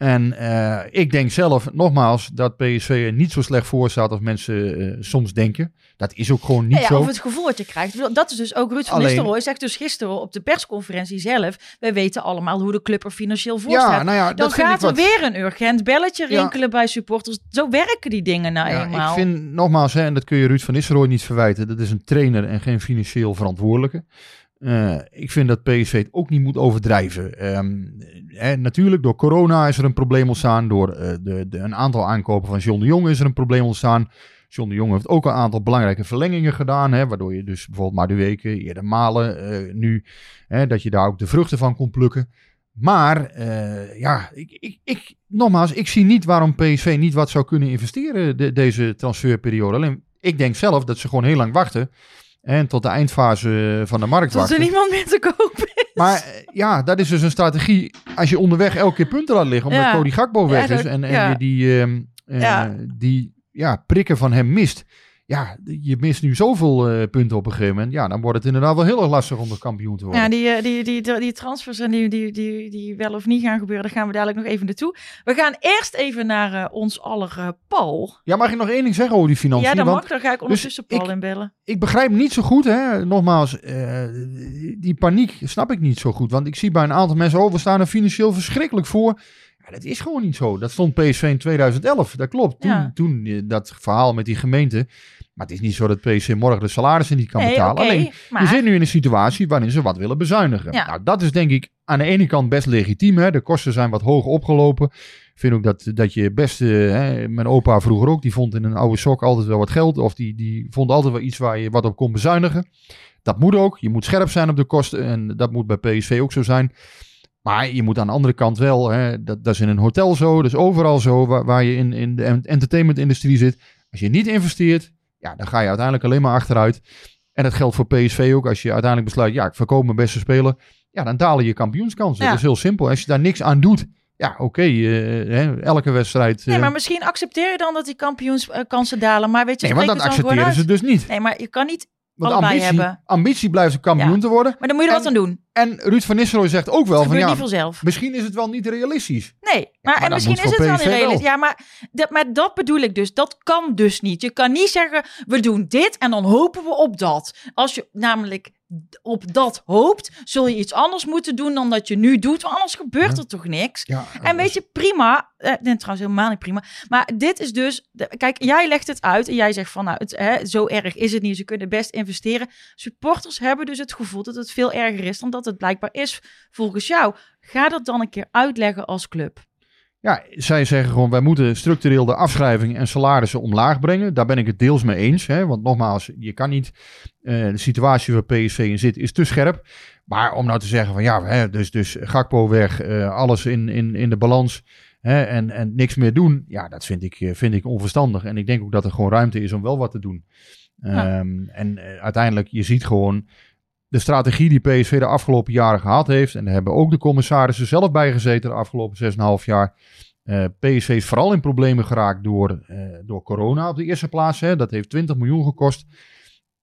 Speaker 2: En eh, ik denk zelf, nogmaals, dat PSV er niet zo slecht voor staat als mensen eh, soms denken. Dat is ook gewoon niet
Speaker 1: Nou ja,
Speaker 2: zo.
Speaker 1: of het gevoel wat je krijgt. Dat is dus ook Ruud van
Speaker 2: Alleen-
Speaker 1: Nistelrooy zegt dus gisteren op de persconferentie zelf. Wij weten allemaal hoe de club er financieel voor
Speaker 2: Ja,
Speaker 1: staat.
Speaker 2: nou ja,
Speaker 1: Dan
Speaker 2: dat
Speaker 1: gaat er
Speaker 2: wat-
Speaker 1: weer een urgent belletje
Speaker 2: Ja.
Speaker 1: rinkelen bij supporters. Zo werken die dingen nou
Speaker 2: Ja,
Speaker 1: eenmaal.
Speaker 2: ik vind nogmaals, hè, en dat kun je Ruud van Nistelrooy niet verwijten, dat is een trainer en geen financieel verantwoordelijke. Eh, ik vind dat PSV het ook niet moet overdrijven. Ehm, hè, natuurlijk, door corona is er een probleem ontstaan. Door eh, de, de, een aantal aankopen van John de Jong is er een probleem ontstaan. John de Jong heeft ook een aantal belangrijke verlengingen gedaan. Hè, waardoor je dus bijvoorbeeld Madueke, eerder Malen, eh, nu, hè, dat je daar ook de vruchten van kon plukken. Maar eh, ja, ik, ik, ik, nogmaals, ik zie niet waarom PSV niet wat zou kunnen investeren de, deze transferperiode. Alleen, ik denk zelf dat ze gewoon heel lang wachten. En tot de eindfase van de markt
Speaker 1: Tot er
Speaker 2: wachten.
Speaker 1: niemand meer te kopen is.
Speaker 2: Maar eh, ja, dat is dus een strategie. Als je onderweg elke keer punten laat liggen, omdat
Speaker 1: Ja.
Speaker 2: Cody Gakpo weg
Speaker 1: Ja,
Speaker 2: is
Speaker 1: dat-
Speaker 2: en, en
Speaker 1: ja.
Speaker 2: je die, ehm, eh, die ja, prikken van hem mist. Ja, je mist nu zoveel eh, punten op een gegeven moment. Ja, dan wordt het inderdaad wel heel erg lastig om de kampioen te worden.
Speaker 1: Ja, die, eh, die, die, die, die transfers en die, die, die, die wel of niet gaan gebeuren, daar gaan we dadelijk nog even naartoe. We gaan eerst even naar eh, ons aller Paul.
Speaker 2: Ja, mag ik nog één ding zeggen over die financiën?
Speaker 1: Ja, dan
Speaker 2: Want
Speaker 1: mag. Dan ga ik ondertussen
Speaker 2: ik-
Speaker 1: Paul inbellen.
Speaker 2: ik begrijp niet zo goed, hè, nogmaals, die paniek snap ik niet zo goed. Want ik zie bij een aantal mensen, oh, we staan er financieel verschrikkelijk voor. Ja, dat is gewoon niet zo. Dat stond PSV in 2011, dat klopt. Toen,
Speaker 1: Ja.
Speaker 2: toen dat verhaal met die gemeente. Maar het is niet zo dat PSV morgen de salarissen niet kan
Speaker 1: Nee,
Speaker 2: betalen. Alleen,
Speaker 1: maar-
Speaker 2: je zit nu in een situatie waarin ze wat willen bezuinigen.
Speaker 1: Ja.
Speaker 2: Nou, dat is denk ik aan de ene kant best legitiem. Hè. De kosten zijn wat hoog opgelopen. Ik vind ook dat, dat je best, eh, hè, mijn opa vroeger ook, die vond in een oude sok altijd wel wat geld. Of die, die vond altijd wel iets waar je wat op kon bezuinigen. Dat moet ook. Je moet scherp zijn op de kosten. En dat moet bij PSV ook zo zijn. Maar je moet aan de andere kant wel, hè, dat, dat is in een hotel zo, dat is overal zo, waar, waar je in, in de entertainmentindustrie zit. Als je niet investeert, ja, dan ga je uiteindelijk alleen maar achteruit. En dat geldt voor PSV ook. Als je uiteindelijk besluit, ja, ik verkoop mijn beste speler. Ja, dan dalen je kampioenskansen.
Speaker 1: Ja.
Speaker 2: Dat is heel simpel. Als je daar niks aan doet, ja, oké, eh, elke wedstrijd...
Speaker 1: Nee,
Speaker 2: eh,
Speaker 1: maar misschien accepteer je dan dat die kampioenskansen dalen. Maar weet je,
Speaker 2: nee, want dat accepteren ze dus niet.
Speaker 1: Nee, maar je kan niet
Speaker 2: Want ambitie,
Speaker 1: hebben.
Speaker 2: ambitie blijft een kampioen
Speaker 1: Ja.
Speaker 2: te worden.
Speaker 1: Maar dan moet je er wat aan doen.
Speaker 2: En Ruud van Nistelrooy zegt ook wel van ja,
Speaker 1: vanzelf.
Speaker 2: misschien is het wel niet realistisch.
Speaker 1: Nee, maar,
Speaker 2: maar
Speaker 1: en misschien is het wel niet realistisch. Ja, maar dat, maar dat bedoel ik dus. Dat kan dus niet. Je kan niet zeggen, we doen dit en dan hopen we op dat. Als je namelijk op dat hoopt, zul je iets anders moeten doen dan dat je nu doet. Want anders gebeurt er toch niks.
Speaker 2: Ja,
Speaker 1: En weet je, prima. Eh, nee, trouwens, helemaal niet prima. Maar dit is dus. kijk, jij legt het uit en jij zegt van, nou, het, hè, zo erg is het niet. Ze kunnen best investeren. Supporters hebben dus het gevoel dat het veel erger is dan dat het blijkbaar is volgens jou. Ga dat dan een keer uitleggen als club.
Speaker 2: Ja, zij zeggen gewoon, wij moeten structureel de afschrijving en salarissen omlaag brengen. Daar ben ik het deels mee eens. Hè? Want nogmaals, je kan niet, eh, de situatie waar PSV in zit is te scherp. Maar om nou te zeggen van ja, hè, dus, dus Gakpo weg, eh, alles in, in, in de balans hè, en, en niks meer doen. Ja, dat vind ik, eh, vind ik onverstandig. En ik denk ook dat er gewoon ruimte is om wel wat te doen.
Speaker 1: Ja.
Speaker 2: Ehm, en uiteindelijk, je ziet gewoon de strategie die PSV de afgelopen jaren gehad heeft. En daar hebben ook de commissarissen zelf bij gezeten de afgelopen 6,5 jaar. Eh, PSV is vooral in problemen geraakt door, eh, door corona op de eerste plaats. Hè. Dat heeft 20 miljoen gekost.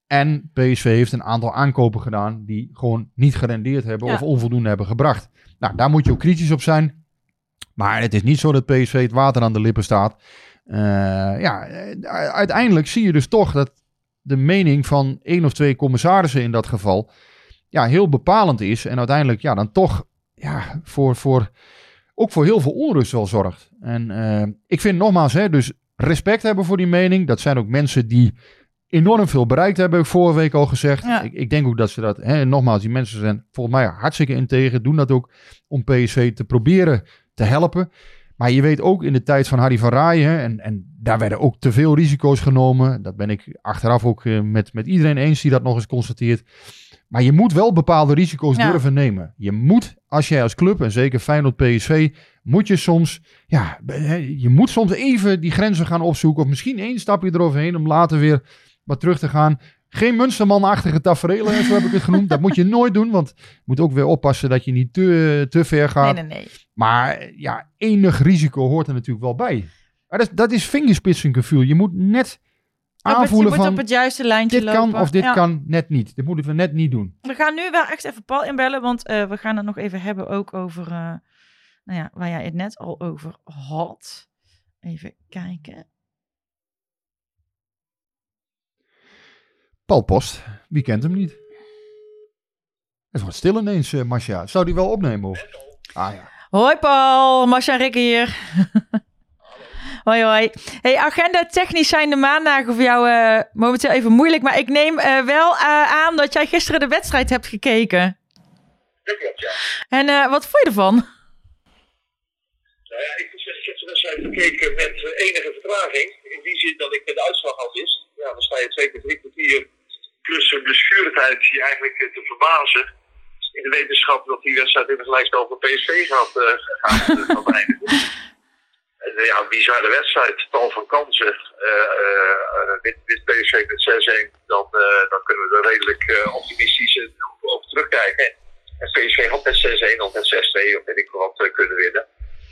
Speaker 2: En PSV heeft een aantal aankopen gedaan die gewoon niet gerendeerd hebben
Speaker 1: Ja.
Speaker 2: of onvoldoende hebben gebracht. Nou, daar moet je ook kritisch op zijn. Maar het is niet zo dat PSV het water aan de lippen staat. Eh, ja, uiteindelijk zie je dus toch dat de mening van één of twee commissarissen in dat geval ja, heel bepalend is. En uiteindelijk ja, dan toch ja, voor, voor, ook voor heel veel onrust wel zorgt. En eh, ik vind nogmaals, hè, dus respect hebben voor die mening. Dat zijn ook mensen die enorm veel bereikt hebben, heb ik vorige week al gezegd.
Speaker 1: Ja.
Speaker 2: Ik, ik denk ook dat ze dat, hè, nogmaals, die mensen zijn volgens mij hartstikke integer. Doen dat ook om PSV te proberen te helpen. Maar je weet ook in de tijd van Harry van hè, en, en daar werden ook te veel risico's genomen. Dat ben ik achteraf ook eh, met, met iedereen eens die dat nog eens constateert. Maar je moet wel bepaalde risico's
Speaker 1: Ja.
Speaker 2: durven nemen. Je moet, als jij als club, en zeker Feyenoord PSV, moet je soms, ja, je moet soms even die grenzen gaan opzoeken. Of misschien één stapje eroverheen om later weer wat terug te gaan. Geen Munsterman-achtige tafereelen, zo heb ik het genoemd. Dat moet je nooit doen, want je moet ook weer oppassen dat je niet te, te ver gaat.
Speaker 1: Nee, nee, nee.
Speaker 2: Maar ja, enig risico hoort er natuurlijk wel bij. Maar dat, dat is vingerspitsengevoel. Je moet net
Speaker 1: je
Speaker 2: aanvoelen
Speaker 1: moet
Speaker 2: van
Speaker 1: op het juiste lijntje
Speaker 2: dit
Speaker 1: lopen.
Speaker 2: kan of dit
Speaker 1: Ja.
Speaker 2: kan net niet. Dit moeten we net niet doen.
Speaker 1: We gaan nu wel echt even Paul inbellen, want eh, we gaan het nog even hebben ook over, eh, nou ja, waar jij het net al over had. Even kijken.
Speaker 2: Paul Post, wie kent hem niet? Het wordt stil ineens, uh, Marcia. Zou die wel opnemen? Of? Ah ja.
Speaker 1: Hoi Paul, Marcia en Rikke hier. hoi hoi. Hey, agenda technisch zijn de maandagen voor jou uh, momenteel even moeilijk. Maar ik neem uh, wel aan dat jij gisteren de wedstrijd hebt gekeken.
Speaker 4: Dat klopt, ja.
Speaker 1: En wat vond je ervan?
Speaker 4: Nou ja, ik heb gisteren de wedstrijd gekeken met enige vertraging. In die zin dat ik de uitslag al wist. Ja, dan sta je twee keer drie kwartier plus een blessuretijd je eigenlijk te verbazen in de wetenschap dat die wedstrijd in het lijst over PSV gaat, uh, gaat eindigen. Ja, een bizarre wedstrijd, tal van kansen. Uh, wit, wit PSV met 6-1, dan, dan kunnen we er redelijk optimistisch over terugkijken. En PSV had met 6-1 of met 6-2 of weet ik wat kunnen winnen.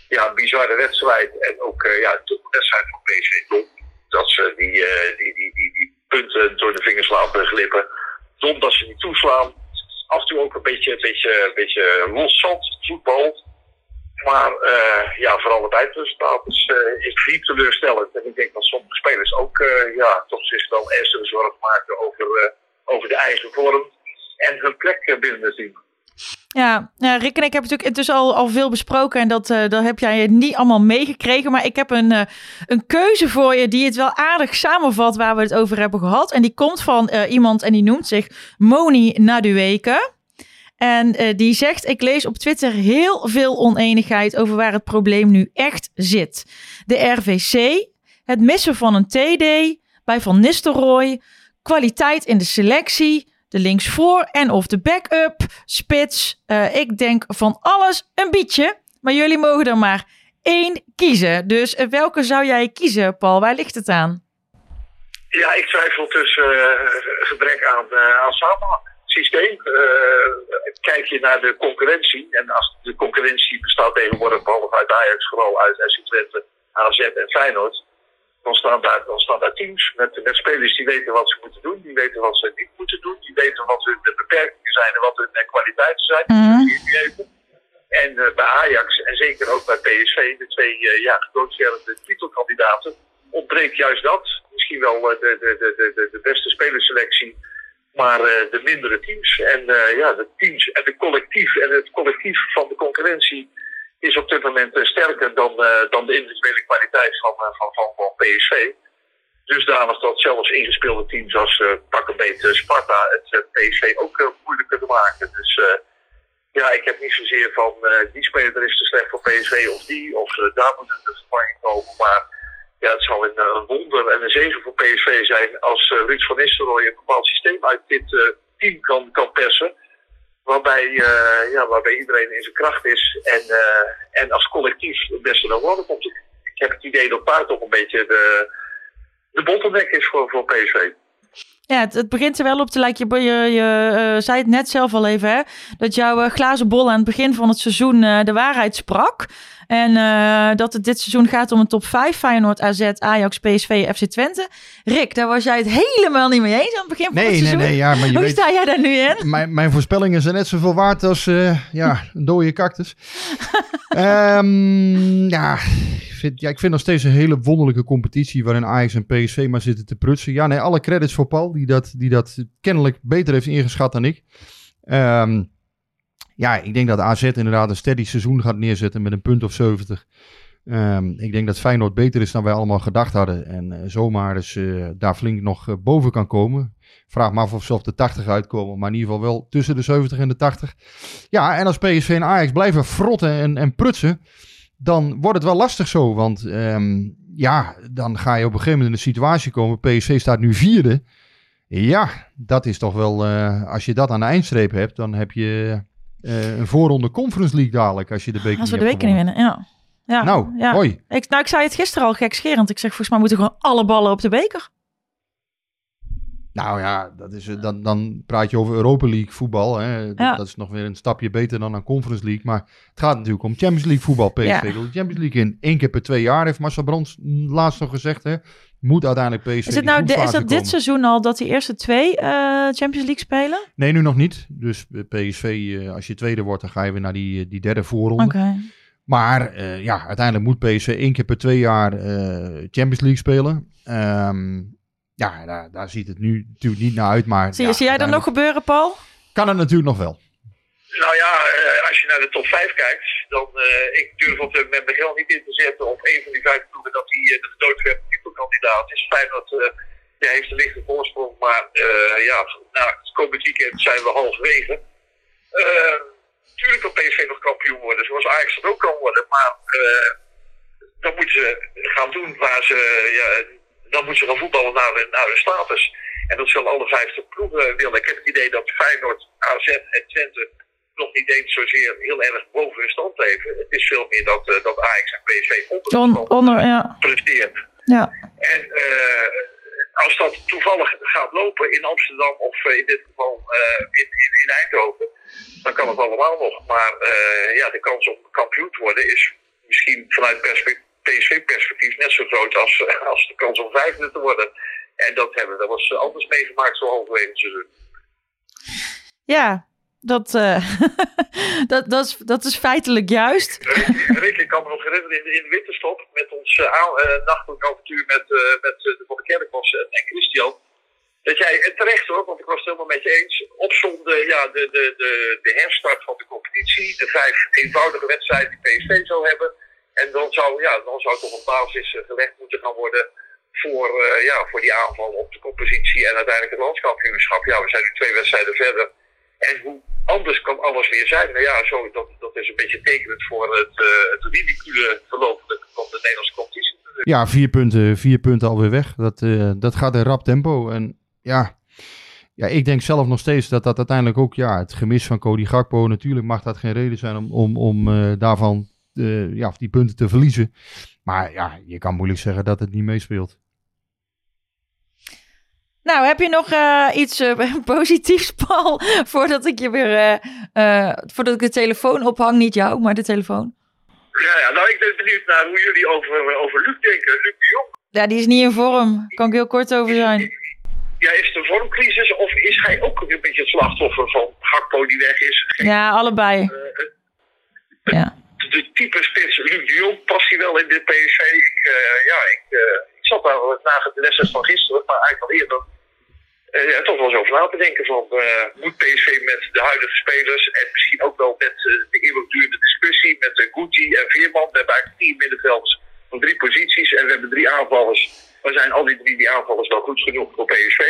Speaker 4: Ja, een bizarre wedstrijd. En ook ja, de wedstrijd van PSV dom. Dat ze die, die, die, die, punten door de vingers laten glippen. Dom dat ze niet toeslaan af en toe ook een beetje, een beetje, beetje voetbal. Maar uh, ja, vooral het eindresultaat is, uh, is diep teleurstellend. En ik denk dat sommige spelers ook uh, ja, toch zich wel ernstige zorgen maken over, over de eigen vorm en hun plek binnen het team.
Speaker 1: Ja, Rick en ik hebben natuurlijk intussen al, al veel besproken en dat, dat heb jij niet allemaal meegekregen. Maar ik heb een, een keuze voor je die het wel aardig samenvat waar we het over hebben gehad. En die komt van iemand en die noemt zich Moni Nadueke. En die zegt, ik lees op Twitter heel veel oneenigheid over waar het probleem nu echt zit. De RVC, het missen van een TD bij Van Nistelrooy, kwaliteit in de selectie de linksvoor en of de backup, spits. Uh, ik denk van alles een beetje. Maar jullie mogen er maar één kiezen. Dus uh, welke zou jij kiezen, Paul? Waar ligt het aan?
Speaker 4: Ja, ik twijfel tussen gebrek aan, aan. Systeem. kijk je naar de concurrentie. En als de concurrentie bestaat tegenwoordig behalve uit Ajax, vooral uit SC Twente, AZ en Feyenoord dan staan daar, dan staan daar teams met, met spelers die weten wat ze moeten doen, die weten wat ze niet moeten doen, die weten wat hun beperkingen zijn en wat hun kwaliteiten zijn.
Speaker 1: Mm.
Speaker 4: En uh, bij Ajax en zeker ook bij PSV, de twee uh, ja, titelkandidaten, ontbreekt juist dat. Misschien wel uh, de, de, de, de, de beste spelerselectie, maar de mindere teams. En ja, de teams en de collectief en het collectief van de concurrentie is op dit moment eh, sterker dan, eh, dan de individuele kwaliteit van, eh, van, van, van PSV. Dusdanig dat zelfs ingespeelde teams als uh, pak Sparta het PSV ook moeilijk kunnen maken. Dus ja, ik heb niet zozeer van die speler is te slecht voor PSV of die, of daar moet een vervanging komen. Maar ja, het zal een, een, wonder en een zegen voor PSV zijn als Ruud van Nistelrooy een bepaald systeem uit dit team kan, kan persen. Waarbij, uh, ja, waarbij iedereen in zijn kracht is en, uh, en als collectief het beste naar voren komt. Ik heb het idee dat Paard toch een beetje de, de bottleneck is voor, voor PSV.
Speaker 1: Ja, het, begint er wel op te lijken. Je, je, je uh, zei het net zelf al even, hè? Dat jouw glazen bol aan het begin van het seizoen de waarheid sprak. En uh, dat het dit seizoen gaat om een top 5. Feyenoord, AZ, Ajax, PSV, FC Twente. Rick, daar was jij het helemaal niet mee eens aan het begin van
Speaker 2: nee,
Speaker 1: het seizoen.
Speaker 2: Nee, nee, ja, maar je
Speaker 1: Hoe
Speaker 2: weet,
Speaker 1: sta jij daar nu in?
Speaker 2: Mijn, mijn voorspellingen zijn net zoveel waard als uh, ja, een dode cactus. um, ja, ik vind, ja, ik vind nog steeds een hele wonderlijke competitie waarin Ajax en PSV maar zitten te prutsen. Ja, nee, alle credits voor Paul, die dat, die dat kennelijk beter heeft ingeschat dan ik. Um, ja, ik denk dat AZ inderdaad een steady seizoen gaat neerzetten met een punt of 70. Um, ik denk dat Feyenoord beter is dan wij allemaal gedacht hadden. En uh, zomaar dus daar flink nog uh, boven kan komen. Vraag me af of ze op de 80 uitkomen. Maar in ieder geval wel tussen de 70 en de 80. Ja, en als PSV en Ajax blijven frotten en, en prutsen. Dan wordt het wel lastig zo. Want um, ja, dan ga je op een gegeven moment in de situatie komen. PSV staat nu vierde. Ja, dat is toch wel... als je dat aan de eindstreep hebt, dan heb je... Uh, een voorronde Conference League dadelijk als je de beker
Speaker 1: Als we de beker niet winnen, ja. ja.
Speaker 2: Nou,
Speaker 1: ja.
Speaker 2: hoi.
Speaker 1: Ik, nou, ik zei het gisteren al gekscherend. Ik zeg, volgens mij moeten gewoon alle ballen op de beker.
Speaker 2: Nou ja, dat is, dan, dan praat je over Europa League voetbal. Hè.
Speaker 1: Ja.
Speaker 2: Dat is nog weer een stapje beter dan aan Conference League. Maar het gaat natuurlijk om Champions League voetbal. PSV wil de Champions League in. één keer per twee jaar heeft Marcel Brands laatst nog gezegd. Hè. Moet uiteindelijk PSV
Speaker 1: Is het nou de, is dat dit seizoen al dat die eerste twee eh, Champions League spelen?
Speaker 2: Nee, nu nog niet. Dus eh, PSV, eh, als je tweede wordt, dan ga je weer naar die, die derde voorronde.
Speaker 1: Oké.
Speaker 2: Maar eh, ja, uiteindelijk moet PSV één keer per twee jaar eh, Champions League spelen. Ehm, ja, daar, daar ziet het nu natuurlijk niet naar uit. Maar
Speaker 1: Zie,
Speaker 2: ja,
Speaker 1: zie jij dat nog gebeuren, Paul?
Speaker 2: Kan het natuurlijk nog wel.
Speaker 4: Nou ja, eh, als je naar de top 5 kijkt, dan uh, ik durf op dit moment mijn geld niet in te zetten op een van die vijf ploegen dat die uh, de gedoodverfde titelkandidaat is. Fijn dat uh, hij heeft een lichte voorsprong, maar ja, na het komend weekend zijn we halverwege. Tuurlijk kan PSV nog kampioen worden, zoals Ajax dat ook kan worden, maar dan moeten ze gaan doen waar ze, ja, dan moeten ze gaan voetballen naar de, naar status. En dat zullen alle vijftig ploegen willen. Ik heb het idee dat Feyenoord, AZ en Twente nog niet eens zozeer heel erg boven hun stand leven. Het is veel meer dat, uh, dat Ajax en PSV onder,
Speaker 1: On, onder ja.
Speaker 4: presteren.
Speaker 1: Ja.
Speaker 4: En uh, als dat toevallig gaat lopen in Amsterdam of uh, in dit geval in, in, in, Eindhoven, dan kan het allemaal nog. Maar ja, de kans om kampioen te worden is misschien vanuit PSV-perspectief net zo groot als, als de kans om vijfde te worden. En dat hebben we dat was anders meegemaakt zo halverwege het seizoen.
Speaker 1: Ja, dat, uh, dat, dat, is, dat is feitelijk juist.
Speaker 4: Rick, ik kan me nog herinneren in in winterstop met ons uh, uh, nachtelijk avontuur met, met de Van en, en Christian. Dat jij, terecht hoor, want ik was het helemaal met je eens, opzonde ja, de, de, de, de herstart van de competitie, de vijf eenvoudige wedstrijden die PSV zou hebben. En dan zou, ja, dan zou toch een basis gelegd moeten gaan worden voor, ja, voor die aanval op de compositie en uiteindelijk het landskampioenschap. Ja, we zijn nu twee wedstrijden verder. En hoe anders kan alles weer zijn. Nou ja, zo, dat, dat is een beetje tekenend voor het, uh, het ridicule verloop van de Nederlandse competitie.
Speaker 2: Ja, vier punten, vier punten alweer weg. Dat, uh, dat gaat in rap tempo. En ja, ja, ik denk zelf nog steeds dat dat uiteindelijk ook, ja, het gemis van Cody Gakpo, natuurlijk mag dat geen reden zijn om, om, om uh, daarvan ja, die punten te verliezen. Maar ja, je kan moeilijk zeggen dat het niet meespeelt.
Speaker 1: Nou, heb je nog uh, iets uh, positiefs, Paul? Voordat ik je weer. Uh, voordat ik de telefoon ophang, niet jou, maar de telefoon.
Speaker 4: Ja, ja, nou, ik ben benieuwd naar hoe jullie over, over Luc denken. Luc de Jong.
Speaker 1: Ja, die is niet in vorm. Kan ik heel kort over zijn.
Speaker 4: Ja, is het een vormcrisis of is hij ook een beetje het slachtoffer van Gakpo die weg is?
Speaker 1: Geen, ja, allebei. ja.
Speaker 4: De type spits Luc de Jong past hij wel in dit PSV. Ik, ja, ik, ik zat daar na de lessen van gisteren, maar eigenlijk al eerder ja, toch wel eens over na te denken van uh, moet PSV met de huidige spelers en misschien ook wel met uh, de eeuwigdurende discussie met Guti en Veerman. We hebben eigenlijk vier middenvelders van drie posities en we hebben drie aanvallers. Maar zijn al die drie die aanvallers wel goed genoeg voor PSV?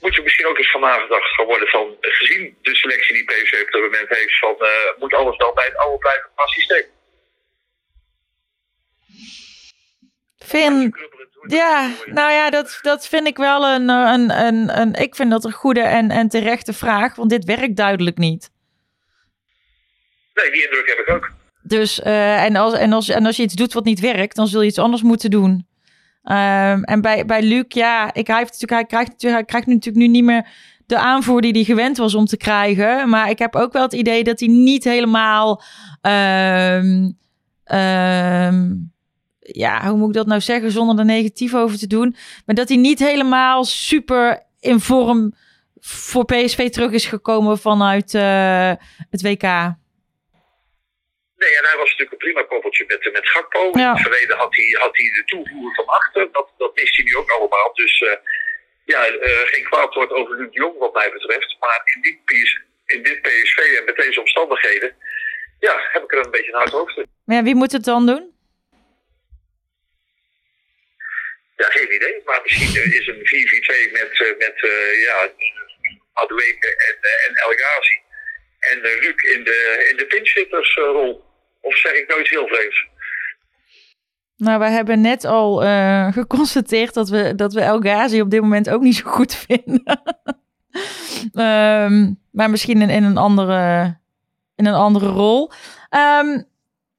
Speaker 4: Moet je misschien ook eens van nagedacht worden van gezien de selectie die PSV op dit moment heeft van moet alles dan bij het oude blijven qua systeem?
Speaker 1: Vind, ja, nou ja, dat, dat vind ik wel een, een, een, een. Ik vind dat een goede en, en terechte vraag, want dit werkt duidelijk niet.
Speaker 4: Nee, die indruk heb ik ook.
Speaker 1: Dus, uh, en, als, en, als, en als je iets doet wat niet werkt, dan zul je iets anders moeten doen. Um, en bij, bij Luc, ja, ik, hij, heeft natuurlijk, hij, krijgt, hij krijgt natuurlijk nu niet meer de aanvoer die hij gewend was om te krijgen. Maar ik heb ook wel het idee dat hij niet helemaal. Um, um, ja, hoe moet ik dat nou zeggen zonder er negatief over te doen. Maar dat hij niet helemaal super in vorm voor PSV terug is gekomen vanuit uh, het WK.
Speaker 4: Nee, en hij was natuurlijk een prima koppeltje met, met Gakpo. Ja. In het verleden had hij, had hij de toevoer van achter. Dat, dat mist hij nu ook allemaal. Dus uh, ja, uh, geen kwaad woord over Luc Jong wat mij betreft. Maar in dit, PS, in dit PSV en met deze omstandigheden... ja, heb ik er een beetje een hard hoofd in.
Speaker 1: Maar ja, wie moet het dan doen?
Speaker 4: Ja, geen idee. Maar misschien uh, is een 4-4-2 met, uh, met uh, ja, Madueke en, en El Ghazi. En Luc in de, in de pinchhittersrol. Of zeg ik nooit heel vreemd?
Speaker 1: Nou, we hebben net al geconstateerd dat we, dat we El op dit moment ook niet zo goed vinden. um, maar misschien in, in, een andere, in een andere rol. Um,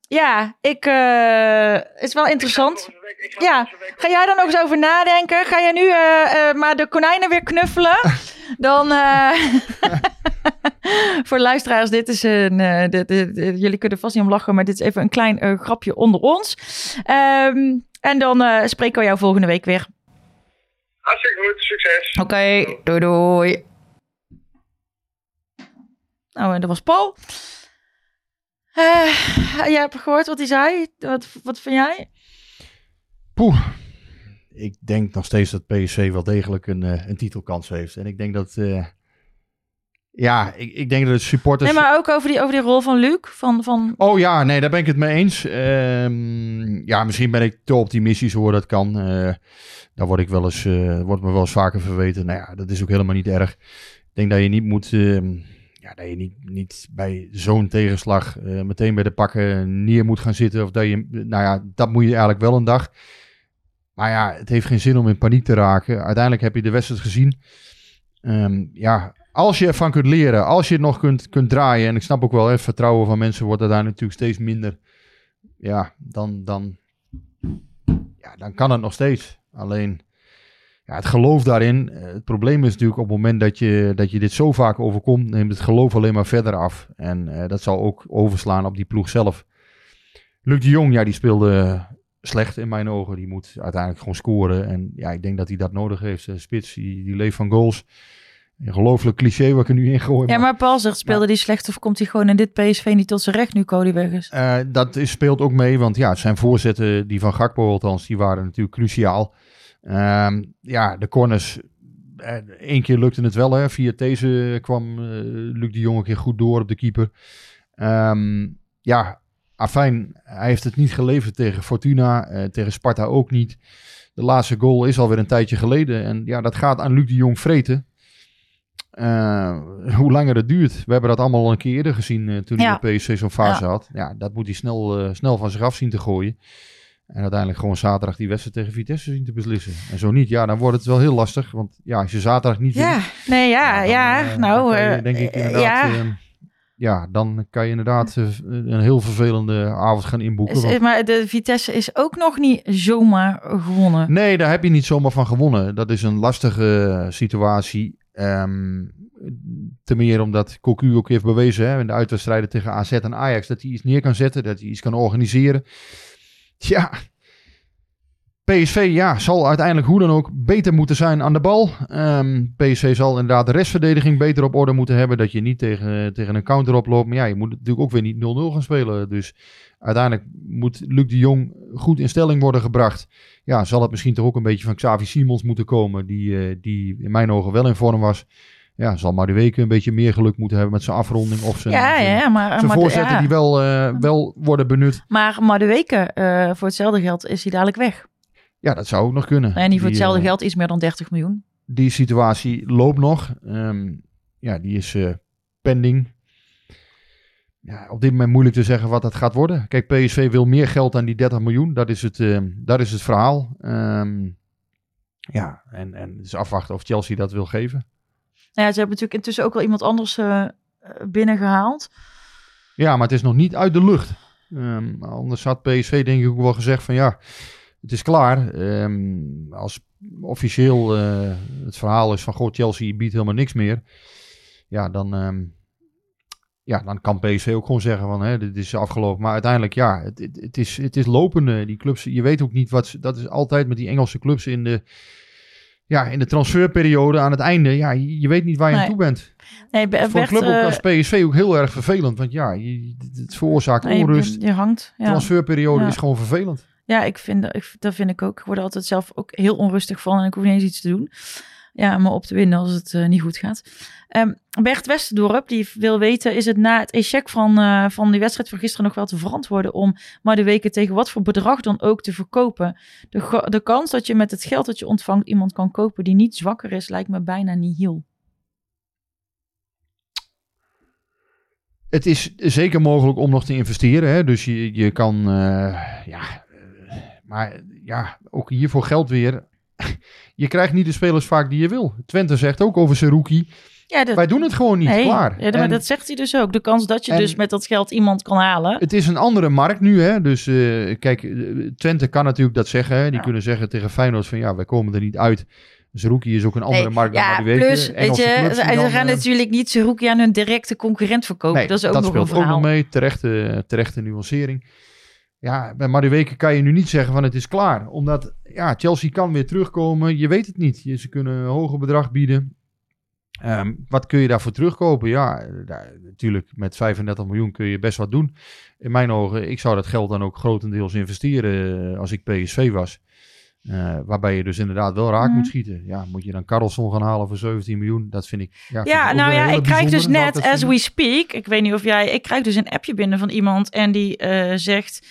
Speaker 1: ja, ik, uh, is wel interessant. Ja, ga jij daar nog eens over nadenken? Ga jij nu uh, uh, maar de konijnen weer knuffelen? Dan, voor luisteraars, dit is een, jullie kunnen vast niet om lachen, maar dit is even een klein grapje onder ons. Um, en dan spreken we jou volgende week weer.
Speaker 4: Hartstikke goed, succes.
Speaker 1: Oké, okay, doei doei. Nou, en dat was Paul. Eh, jij hebt gehoord wat hij zei. Wat, wat vind jij?
Speaker 2: Poeh. Ik denk nog steeds dat PSV wel degelijk een, eh, een titelkans heeft. En ik denk dat... eh, ja, ik, ik denk dat de supporters...
Speaker 1: Nee, maar ook over die, over die rol van Luc. Van, van,
Speaker 2: Oh ja, nee, daar ben ik het mee eens. Ehm, ja, misschien ben ik te optimistisch hoor, dat kan. Eh daar word ik wel eens, wordt me wel eens vaker verweten. Nou ja, dat is ook helemaal niet erg. Ik denk dat je niet moet, ehm, ja, dat je niet, niet bij zo'n tegenslag eh, meteen bij de pakken neer moet gaan zitten. Of dat je, nou ja, dat moet je eigenlijk wel een dag. Maar ja, het heeft geen zin om in paniek te raken. Uiteindelijk heb je de wedstrijd gezien. Ehm, ja, als je ervan kunt leren, als je het nog kunt, kunt draaien. En ik snap ook wel, het vertrouwen van mensen wordt daar natuurlijk steeds minder. Ja, dan, dan, ja, dan kan het nog steeds. Alleen, ja, het geloof daarin. eh, Het probleem is natuurlijk op het moment dat je, dat je dit zo vaak overkomt, neemt het geloof alleen maar verder af. En eh, dat zal ook overslaan op die ploeg zelf. Luc de Jong, ja, die speelde slecht in mijn ogen. Die moet uiteindelijk gewoon scoren. En ja, ik denk dat hij dat nodig heeft. Eh, Spits, die, die leeft van goals. Een gelooflijk cliché wat ik er nu in gooi.
Speaker 1: ja, maar Paul zegt, speelde die slecht of komt hij gewoon in dit PSV niet tot zijn recht nu Cody weg is?
Speaker 2: Eh, dat is, speelt ook mee, want ja, zijn voorzetten, die van Gakpo althans, die waren natuurlijk cruciaal. Ehm, ja, de corners, één keer lukte het wel, hè. Via deze kwam eh, Luc de Jong een keer goed door op de keeper. Ehm, ja, afijn, hij heeft het niet geleverd tegen Fortuna, eh, tegen Sparta ook niet. De laatste goal is alweer een tijdje geleden en ja, dat gaat aan Luc de Jong vreten. Eh, hoe langer het duurt. We hebben dat allemaal al een keer eerder gezien eh, toen
Speaker 1: Ja.
Speaker 2: hij bij PSV zo'n fase
Speaker 1: Ja.
Speaker 2: had. Ja, dat moet hij snel, eh, snel van zich af zien te gooien. En uiteindelijk gewoon zaterdag die wedstrijd tegen Vitesse zien te beslissen. En zo niet, ja, dan wordt het wel heel lastig. Want ja, als je zaterdag niet
Speaker 1: Ja, nee, ja,
Speaker 2: dan,
Speaker 1: ja.
Speaker 2: eh,
Speaker 1: nou,
Speaker 2: dan kan je,
Speaker 1: eh,
Speaker 2: denk ik
Speaker 1: eh,
Speaker 2: inderdaad...
Speaker 1: ja.
Speaker 2: ehm, ja, dan kan je inderdaad eh, een heel vervelende avond gaan inboeken. Want-
Speaker 1: maar de Vitesse is ook nog niet zomaar gewonnen.
Speaker 2: Nee, daar heb je niet zomaar van gewonnen. Dat is een lastige eh, situatie. Ehm te meer omdat Cocu ook heeft bewezen hè, in de uitwedstrijden tegen AZ en Ajax dat hij iets neer kan zetten, dat hij iets kan organiseren. Ja, PSV ja, zal uiteindelijk hoe dan ook beter moeten zijn aan de bal. Ehm, PSV zal inderdaad de restverdediging beter op orde moeten hebben. Dat je niet tegen, tegen een counter oploopt. Maar ja, je moet natuurlijk ook weer niet 0-0 gaan spelen. Dus uiteindelijk moet Luc de Jong goed in stelling worden gebracht. Ja, zal het misschien toch ook een beetje van Xavi Simons moeten komen. Die, eh, die in mijn ogen wel in vorm was. Ja, zal maar de weken een beetje meer geluk moeten hebben met zijn afronding. Of zijn,
Speaker 1: Ja,
Speaker 2: zijn,
Speaker 1: ja, maar,
Speaker 2: zijn
Speaker 1: maar, de-
Speaker 2: voorzetten
Speaker 1: ja.
Speaker 2: die wel, eh, wel worden benut.
Speaker 1: maar, de weken, eh, voor hetzelfde geld is hij dadelijk weg.
Speaker 2: Ja, dat zou ook nog kunnen.
Speaker 1: En niet voor
Speaker 2: Die,
Speaker 1: hetzelfde
Speaker 2: eh,
Speaker 1: geld, iets meer dan 30 miljoen.
Speaker 2: Die situatie loopt nog. Ehm, ja, die is pending. Ja, op dit moment moeilijk te zeggen wat dat gaat worden. Kijk, PSV wil meer geld dan die 30 miljoen. Dat is het, eh, dat is het verhaal. Ehm, ja, en, en het is afwachten of Chelsea dat wil geven.
Speaker 1: Nou ja, ze hebben natuurlijk intussen ook wel iemand anders eh, binnengehaald.
Speaker 2: Ja, maar het is nog niet uit de lucht. Ehm, anders had PSV denk ik ook wel gezegd van ja, het is klaar. Ehm, als officieel eh, het verhaal is van goh, Chelsea biedt helemaal niks meer. Ja, dan, ehm, ja, dan kan PSV ook gewoon zeggen van hè, dit is afgelopen. Maar uiteindelijk ja, het, het, het is, het is lopende. Die clubs, je weet ook niet wat, ze- dat is altijd met die Engelse clubs in de... Ja, in de transferperiode aan het einde, ja, je, weet niet waar je
Speaker 1: Nee.
Speaker 2: aan toe bent.
Speaker 1: Nee,
Speaker 2: Voor een club ook
Speaker 1: eh,
Speaker 2: als PSV ook heel erg vervelend. Want ja, je, het veroorzaakt
Speaker 1: nee, je-
Speaker 2: onrust.
Speaker 1: Je, hangt. Ja.
Speaker 2: Transferperiode
Speaker 1: Ja.
Speaker 2: is gewoon vervelend.
Speaker 1: Ja, ik vind, dat- ik, dat vind ik ook. Ik word er altijd zelf ook heel onrustig van en ik hoef niet eens iets te doen. Ja, maar op te winnen als het eh, niet goed gaat. Ehm, Bert Westerdorp, die wil weten, is het na het echec van, eh, van die wedstrijd van gisteren nog wel te verantwoorden om maar de weken tegen wat voor bedrag dan ook te verkopen? De, de kans dat je met het geld dat je ontvangt iemand kan kopen die niet zwakker is, lijkt me bijna niet heel.
Speaker 2: Het is zeker mogelijk om nog te investeren. Hè? Dus je, je kan, eh, ja, maar ja, ook hiervoor geldt weer. Je krijgt niet de spelers vaak die je wil. Twente zegt ook over zijn rookie.
Speaker 1: Ja, dat,
Speaker 2: Wij doen het gewoon niet,
Speaker 1: nee,
Speaker 2: klaar.
Speaker 1: Ja, maar
Speaker 2: En
Speaker 1: dat zegt hij dus ook. De kans dat je
Speaker 2: en-
Speaker 1: dus met dat geld iemand kan halen.
Speaker 2: Het is een andere markt nu. Hè? Dus eh, kijk, eh, Twente kan natuurlijk dat zeggen. Hè? Die
Speaker 1: Ja.
Speaker 2: kunnen zeggen tegen Feyenoord van ja, wij komen er niet uit. Zerouki is ook een andere
Speaker 1: Nee,
Speaker 2: markt dan
Speaker 1: ja,
Speaker 2: Madueke.
Speaker 1: plus, weet je, ze gaan
Speaker 2: eh,
Speaker 1: natuurlijk niet Zerouki aan hun directe concurrent verkopen.
Speaker 2: Nee,
Speaker 1: dat is ook nog een
Speaker 2: speelt ook
Speaker 1: verhaal.
Speaker 2: nog mee. Terechte, terechte nuancering. Ja, bij Madueke kan je nu niet zeggen van het is klaar. Omdat ja, Chelsea kan weer terugkomen. Je weet het niet. Je- Ze kunnen een hoger bedrag bieden. Ehm, wat kun je daarvoor terugkopen? Ja, daar, natuurlijk met 35 miljoen kun je best wat doen. In mijn ogen, ik zou dat geld dan ook grotendeels investeren eh, als ik PSV was. Eh, waarbij je dus inderdaad wel raak
Speaker 1: Mhm.
Speaker 2: moet schieten. Ja, moet je dan Carlson gaan halen voor 17 miljoen? Dat vind ik. Ja,
Speaker 1: nou ja, ik krijg dus net, as we speak, ik weet niet of jij, ik krijg dus een appje binnen van iemand en die eh, zegt,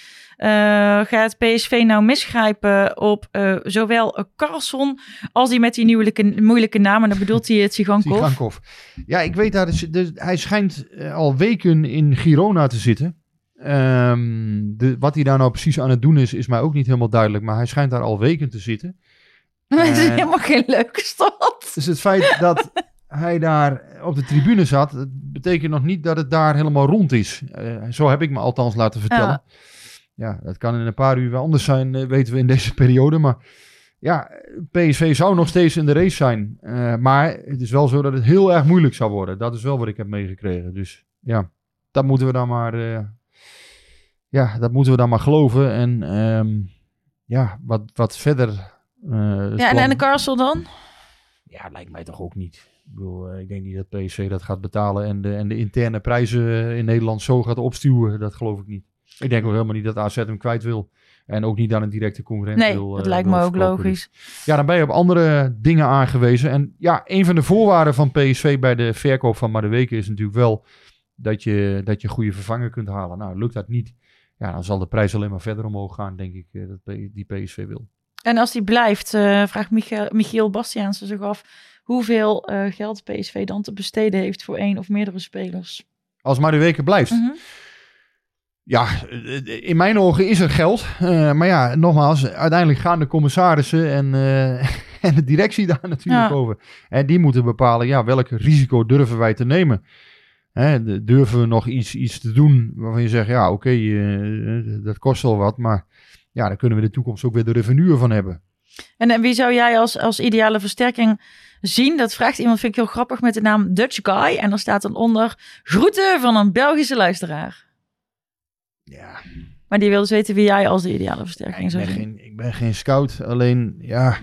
Speaker 1: gaat PSV nou misgrijpen op eh, zowel Carlson als die met die moeilijke, moeilijke naam, en dan bedoelt hij het Sigankov.
Speaker 2: Sigankov. Ja, ik weet dat dus, hij schijnt eh, al weken in Girona te zitten. Ehm, de, wat hij daar nou precies aan het doen is, is mij ook niet helemaal duidelijk. Maar hij schijnt daar al weken te zitten.
Speaker 1: Maar het is
Speaker 2: Eh,
Speaker 1: helemaal geen leuke stad.
Speaker 2: Dus het feit dat hij daar op de tribune zat, betekent nog niet dat het daar helemaal rond is. Eh, zo heb ik me althans laten vertellen. Ja. Dat kan in een paar uur wel anders zijn, eh, weten we in deze periode. Maar ja, PSV zou nog steeds in de race zijn. Eh, maar het is wel zo dat het heel erg moeilijk zou worden. Dat is wel wat ik heb meegekregen. Dus ja, dat moeten we dan maar, eh, ja, dat moeten we dan maar geloven. En ehm, ja, wat, wat verder. eh,
Speaker 1: Ja, en,
Speaker 2: plan-
Speaker 1: en de Carlson dan?
Speaker 2: ja, lijkt mij toch ook niet. Ik bedoel, eh, ik denk niet dat PSV dat gaat betalen en de, en de interne prijzen in Nederland zo gaat opstuwen. Dat geloof ik niet. Ik denk ook helemaal niet dat AZ hem kwijt wil. En ook niet aan een directe concurrent
Speaker 1: Nee,
Speaker 2: wil.
Speaker 1: dat
Speaker 2: eh,
Speaker 1: lijkt
Speaker 2: wil
Speaker 1: me ook logisch.
Speaker 2: Ja, dan ben je op andere dingen aangewezen. En ja, een van de voorwaarden van PSV bij de verkoop van Madueke is natuurlijk wel dat je, dat je goede vervanger kunt halen. Nou, lukt dat niet, ja, dan zal de prijs alleen maar verder omhoog gaan, denk ik, eh, dat die PSV wil.
Speaker 1: En als die blijft, eh, vraagt Michiel Bastiaanse zich af hoeveel geld PSV dan te besteden heeft voor één of meerdere spelers.
Speaker 2: Als Madueke blijft,
Speaker 1: Mhm.
Speaker 2: Ja, in mijn ogen is er geld. Eh, maar ja, nogmaals, uiteindelijk gaan de commissarissen en, eh, en de directie daar natuurlijk
Speaker 1: Ja.
Speaker 2: over. En die moeten bepalen, ja, welk risico durven wij te nemen? Hè, durven we nog iets, iets te doen waarvan je zegt, ja, oké, eh, dat kost wel wat. Maar ja, daar kunnen we in de toekomst ook weer de revenue van hebben.
Speaker 1: En, en wie zou jij als, als ideale versterking zien? Dat vraagt iemand, vind ik heel grappig, met de naam Dutch Guy. En er staat dan onder, groeten van een Belgische luisteraar.
Speaker 2: Ja,
Speaker 1: Maar die wil dus weten wie jij als de ideale versterking
Speaker 2: ik
Speaker 1: zou
Speaker 2: geen, ik ben geen scout, alleen, ja...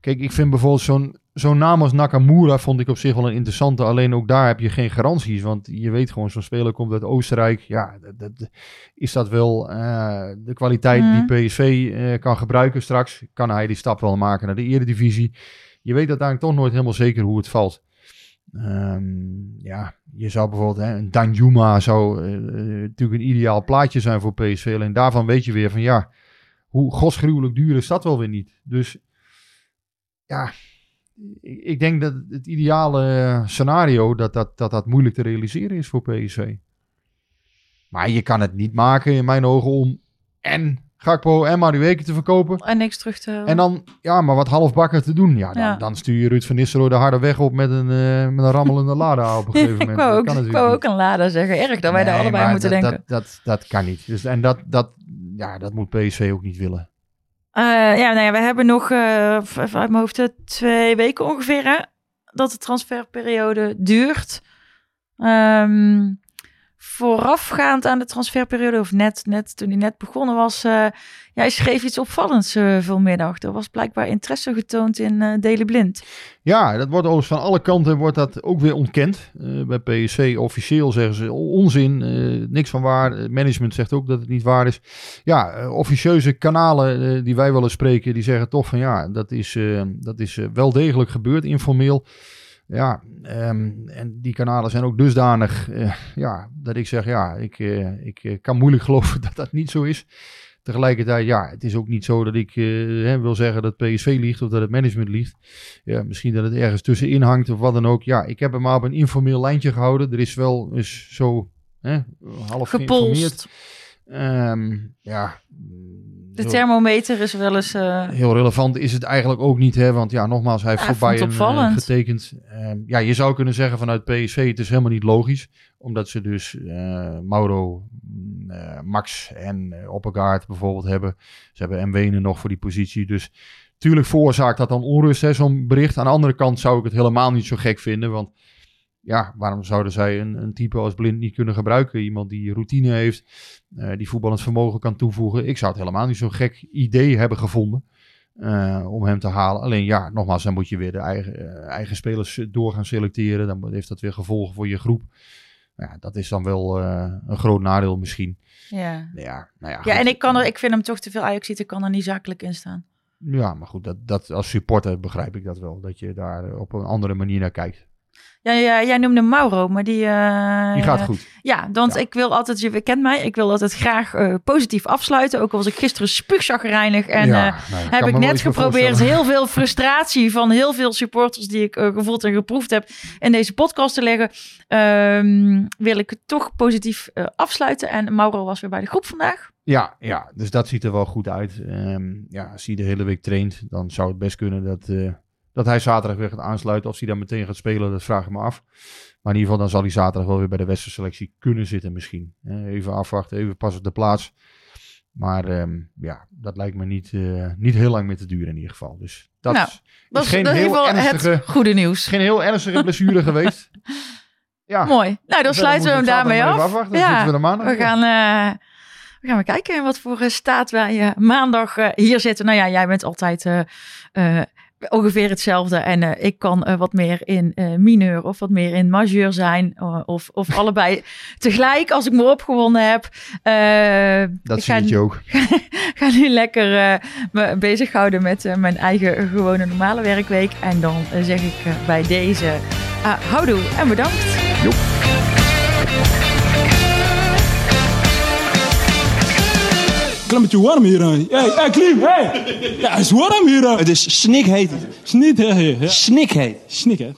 Speaker 2: Kijk, ik vind bijvoorbeeld zo'n zo'n naam als Nakamura vond ik op zich wel een interessante. Alleen ook daar heb je geen garanties. Want je weet gewoon, zo'n speler komt uit Oostenrijk. Ja, dat, dat- is dat wel eh, de kwaliteit
Speaker 1: Mhm.
Speaker 2: die PSV eh, kan gebruiken straks? Kan hij die stap wel maken naar de eredivisie? Je weet uiteindelijk toch nooit helemaal zeker hoe het valt. Ehm, ja, je zou bijvoorbeeld, hè, een Danjuma zou eh, eh, natuurlijk een ideaal plaatje zijn voor PSV. Alleen daarvan weet je weer van ja, hoe godsgruwelijk duur is dat wel weer niet. Dus ja, ik, ik denk dat het ideale scenario dat dat, dat dat moeilijk te realiseren is voor PSV. Maar je kan het niet maken in mijn ogen om en Gakpo en Madueke te verkopen.
Speaker 1: En niks terug te halen.
Speaker 2: En dan, ja, maar wat halfbakken te doen. Ja, dan,
Speaker 1: Ja.
Speaker 2: dan stuur je Ruud van Nistelrooy de harde weg op met een, eh, met een rammelende lada op een gegeven
Speaker 1: ik
Speaker 2: moment.
Speaker 1: wou
Speaker 2: Dat
Speaker 1: ook, ik wou ook een Lada zeggen. Erg dat wij daar allebei moeten
Speaker 2: dat,
Speaker 1: denken.
Speaker 2: Dat, dat, dat kan niet. Dus, en dat, dat, ja, dat moet PSV ook niet willen.
Speaker 1: Eh, ja, nou ja, we hebben nog uh, uit mijn hoofd twee weken ongeveer hè, dat de transferperiode duurt. Um, voorafgaand aan de transferperiode, of net, net toen die net begonnen was, uh, ja, hij schreef iets opvallends uh, vanmiddag. Er was blijkbaar interesse getoond in uh, Blind.
Speaker 2: Ja, dat wordt overigens van alle kanten wordt dat ook weer ontkend. Bij PSC officieel zeggen ze onzin, uh, niks van waar. Management zegt ook dat het niet waar is. Ja, officieuze kanalen die wij willen spreken, die zeggen toch van ja, dat is, dat is wel degelijk gebeurd, informeel. Ja, um, en die kanalen zijn ook dusdanig, uh, ja, dat ik zeg, ja, ik, uh, ik kan moeilijk geloven dat dat niet zo is. Tegelijkertijd, ja, het is ook niet zo dat ik hè, wil zeggen dat PSV liegt of dat het management liegt. Ja, misschien dat het ergens tussenin hangt of wat dan ook. Ja, ik heb hem maar op een informeel lijntje gehouden. Er is wel eens zo hè, half
Speaker 1: Gepolst.
Speaker 2: Um, ja,
Speaker 1: de thermometer is wel eens... Uh...
Speaker 2: Heel relevant is het eigenlijk ook niet, hè? want ja, nogmaals, hij heeft voorbij
Speaker 1: een uh,
Speaker 2: getekend. Uh, ja, je zou kunnen zeggen vanuit PSV, het is helemaal niet logisch, omdat ze dus uh, Mauro, uh, Max en Oppegaard bijvoorbeeld hebben. Ze hebben Mwene nog voor die positie, dus tuurlijk veroorzaakt dat dan onrust, hè, zo'n bericht. Aan de andere kant zou ik het helemaal niet zo gek vinden, want ja, waarom zouden zij een, een, type als blind niet kunnen gebruiken? Iemand die routine heeft, uh, die voetballend vermogen kan toevoegen. Ik zou het helemaal niet zo'n gek idee hebben gevonden. eh, om hem te halen. Alleen ja, nogmaals, dan moet je weer de eigen, eh, eigen spelers door gaan selecteren. Dan heeft dat weer gevolgen voor je groep. Nou Ja, dat is dan wel een groot nadeel misschien.
Speaker 1: Ja.
Speaker 2: Ja, nou ja,
Speaker 1: Ja, en ik, kan er, ik vind hem toch te veel Ajax ik kan er niet zakelijk in staan.
Speaker 2: Ja, maar goed, dat, dat, als supporter begrijp ik dat wel. Dat je daar op een andere manier naar kijkt.
Speaker 1: Ja, ja, jij noemde Mauro, maar die... eh,
Speaker 2: Die gaat goed.
Speaker 1: Ja, want
Speaker 2: Ja.
Speaker 1: ik wil altijd, je kent mij, ik wil altijd graag eh, positief afsluiten. Ook al was ik gisteren spuugzaggerijnig en
Speaker 2: Ja,
Speaker 1: eh,
Speaker 2: nou,
Speaker 1: heb ik net geprobeerd heel veel frustratie van heel veel supporters die ik gevoeld en geproefd heb in deze podcast te leggen. Ehm, wil ik het toch positief afsluiten. En Mauro was weer bij de groep vandaag.
Speaker 2: Ja, ja, dus dat ziet er wel goed uit. Ehm, ja, als hij de hele week traint, dan zou het best kunnen dat, dat hij zaterdag weer gaat aansluiten. Of hij dan meteen gaat spelen, dat vraag ik me af. Maar in ieder geval, dan zal hij zaterdag wel weer bij de westerselectie kunnen zitten misschien. Eh, even afwachten, even pas op de plaats. Maar ehm, ja, dat lijkt me niet, eh, niet heel lang meer te duren in ieder geval. Dus dat
Speaker 1: Nou,
Speaker 2: is,
Speaker 1: Dat
Speaker 2: geen
Speaker 1: is
Speaker 2: heel ernstige,
Speaker 1: het goede nieuws.
Speaker 2: geen heel ernstige blessure geweest. Ja,
Speaker 1: Mooi. Nou, dan sluiten we hem daarmee af.
Speaker 2: maar. Dan zitten we maandag
Speaker 1: we gaan, eh, we gaan weer kijken wat voor eh, staat wij eh, maandag eh, hier zitten. Nou ja, jij bent altijd eh, eh, ongeveer hetzelfde. En eh, ik kan eh, wat meer in eh, mineur of wat meer in majeur zijn. of, of allebei tegelijk als ik me opgewonden heb.
Speaker 2: Dat zie je ook.
Speaker 1: ga nu lekker me bezighouden met mijn eigen gewone normale werkweek. En dan zeg ik bij deze uh, houdoe en bedankt.
Speaker 5: Klimmetje warm hier. hè. Hey, hey, Klim, hey! Ja, het is warm hier. hè.
Speaker 6: Het is snikheet.
Speaker 5: Hè? hè.
Speaker 6: Snikheet.
Speaker 5: Snik, hè?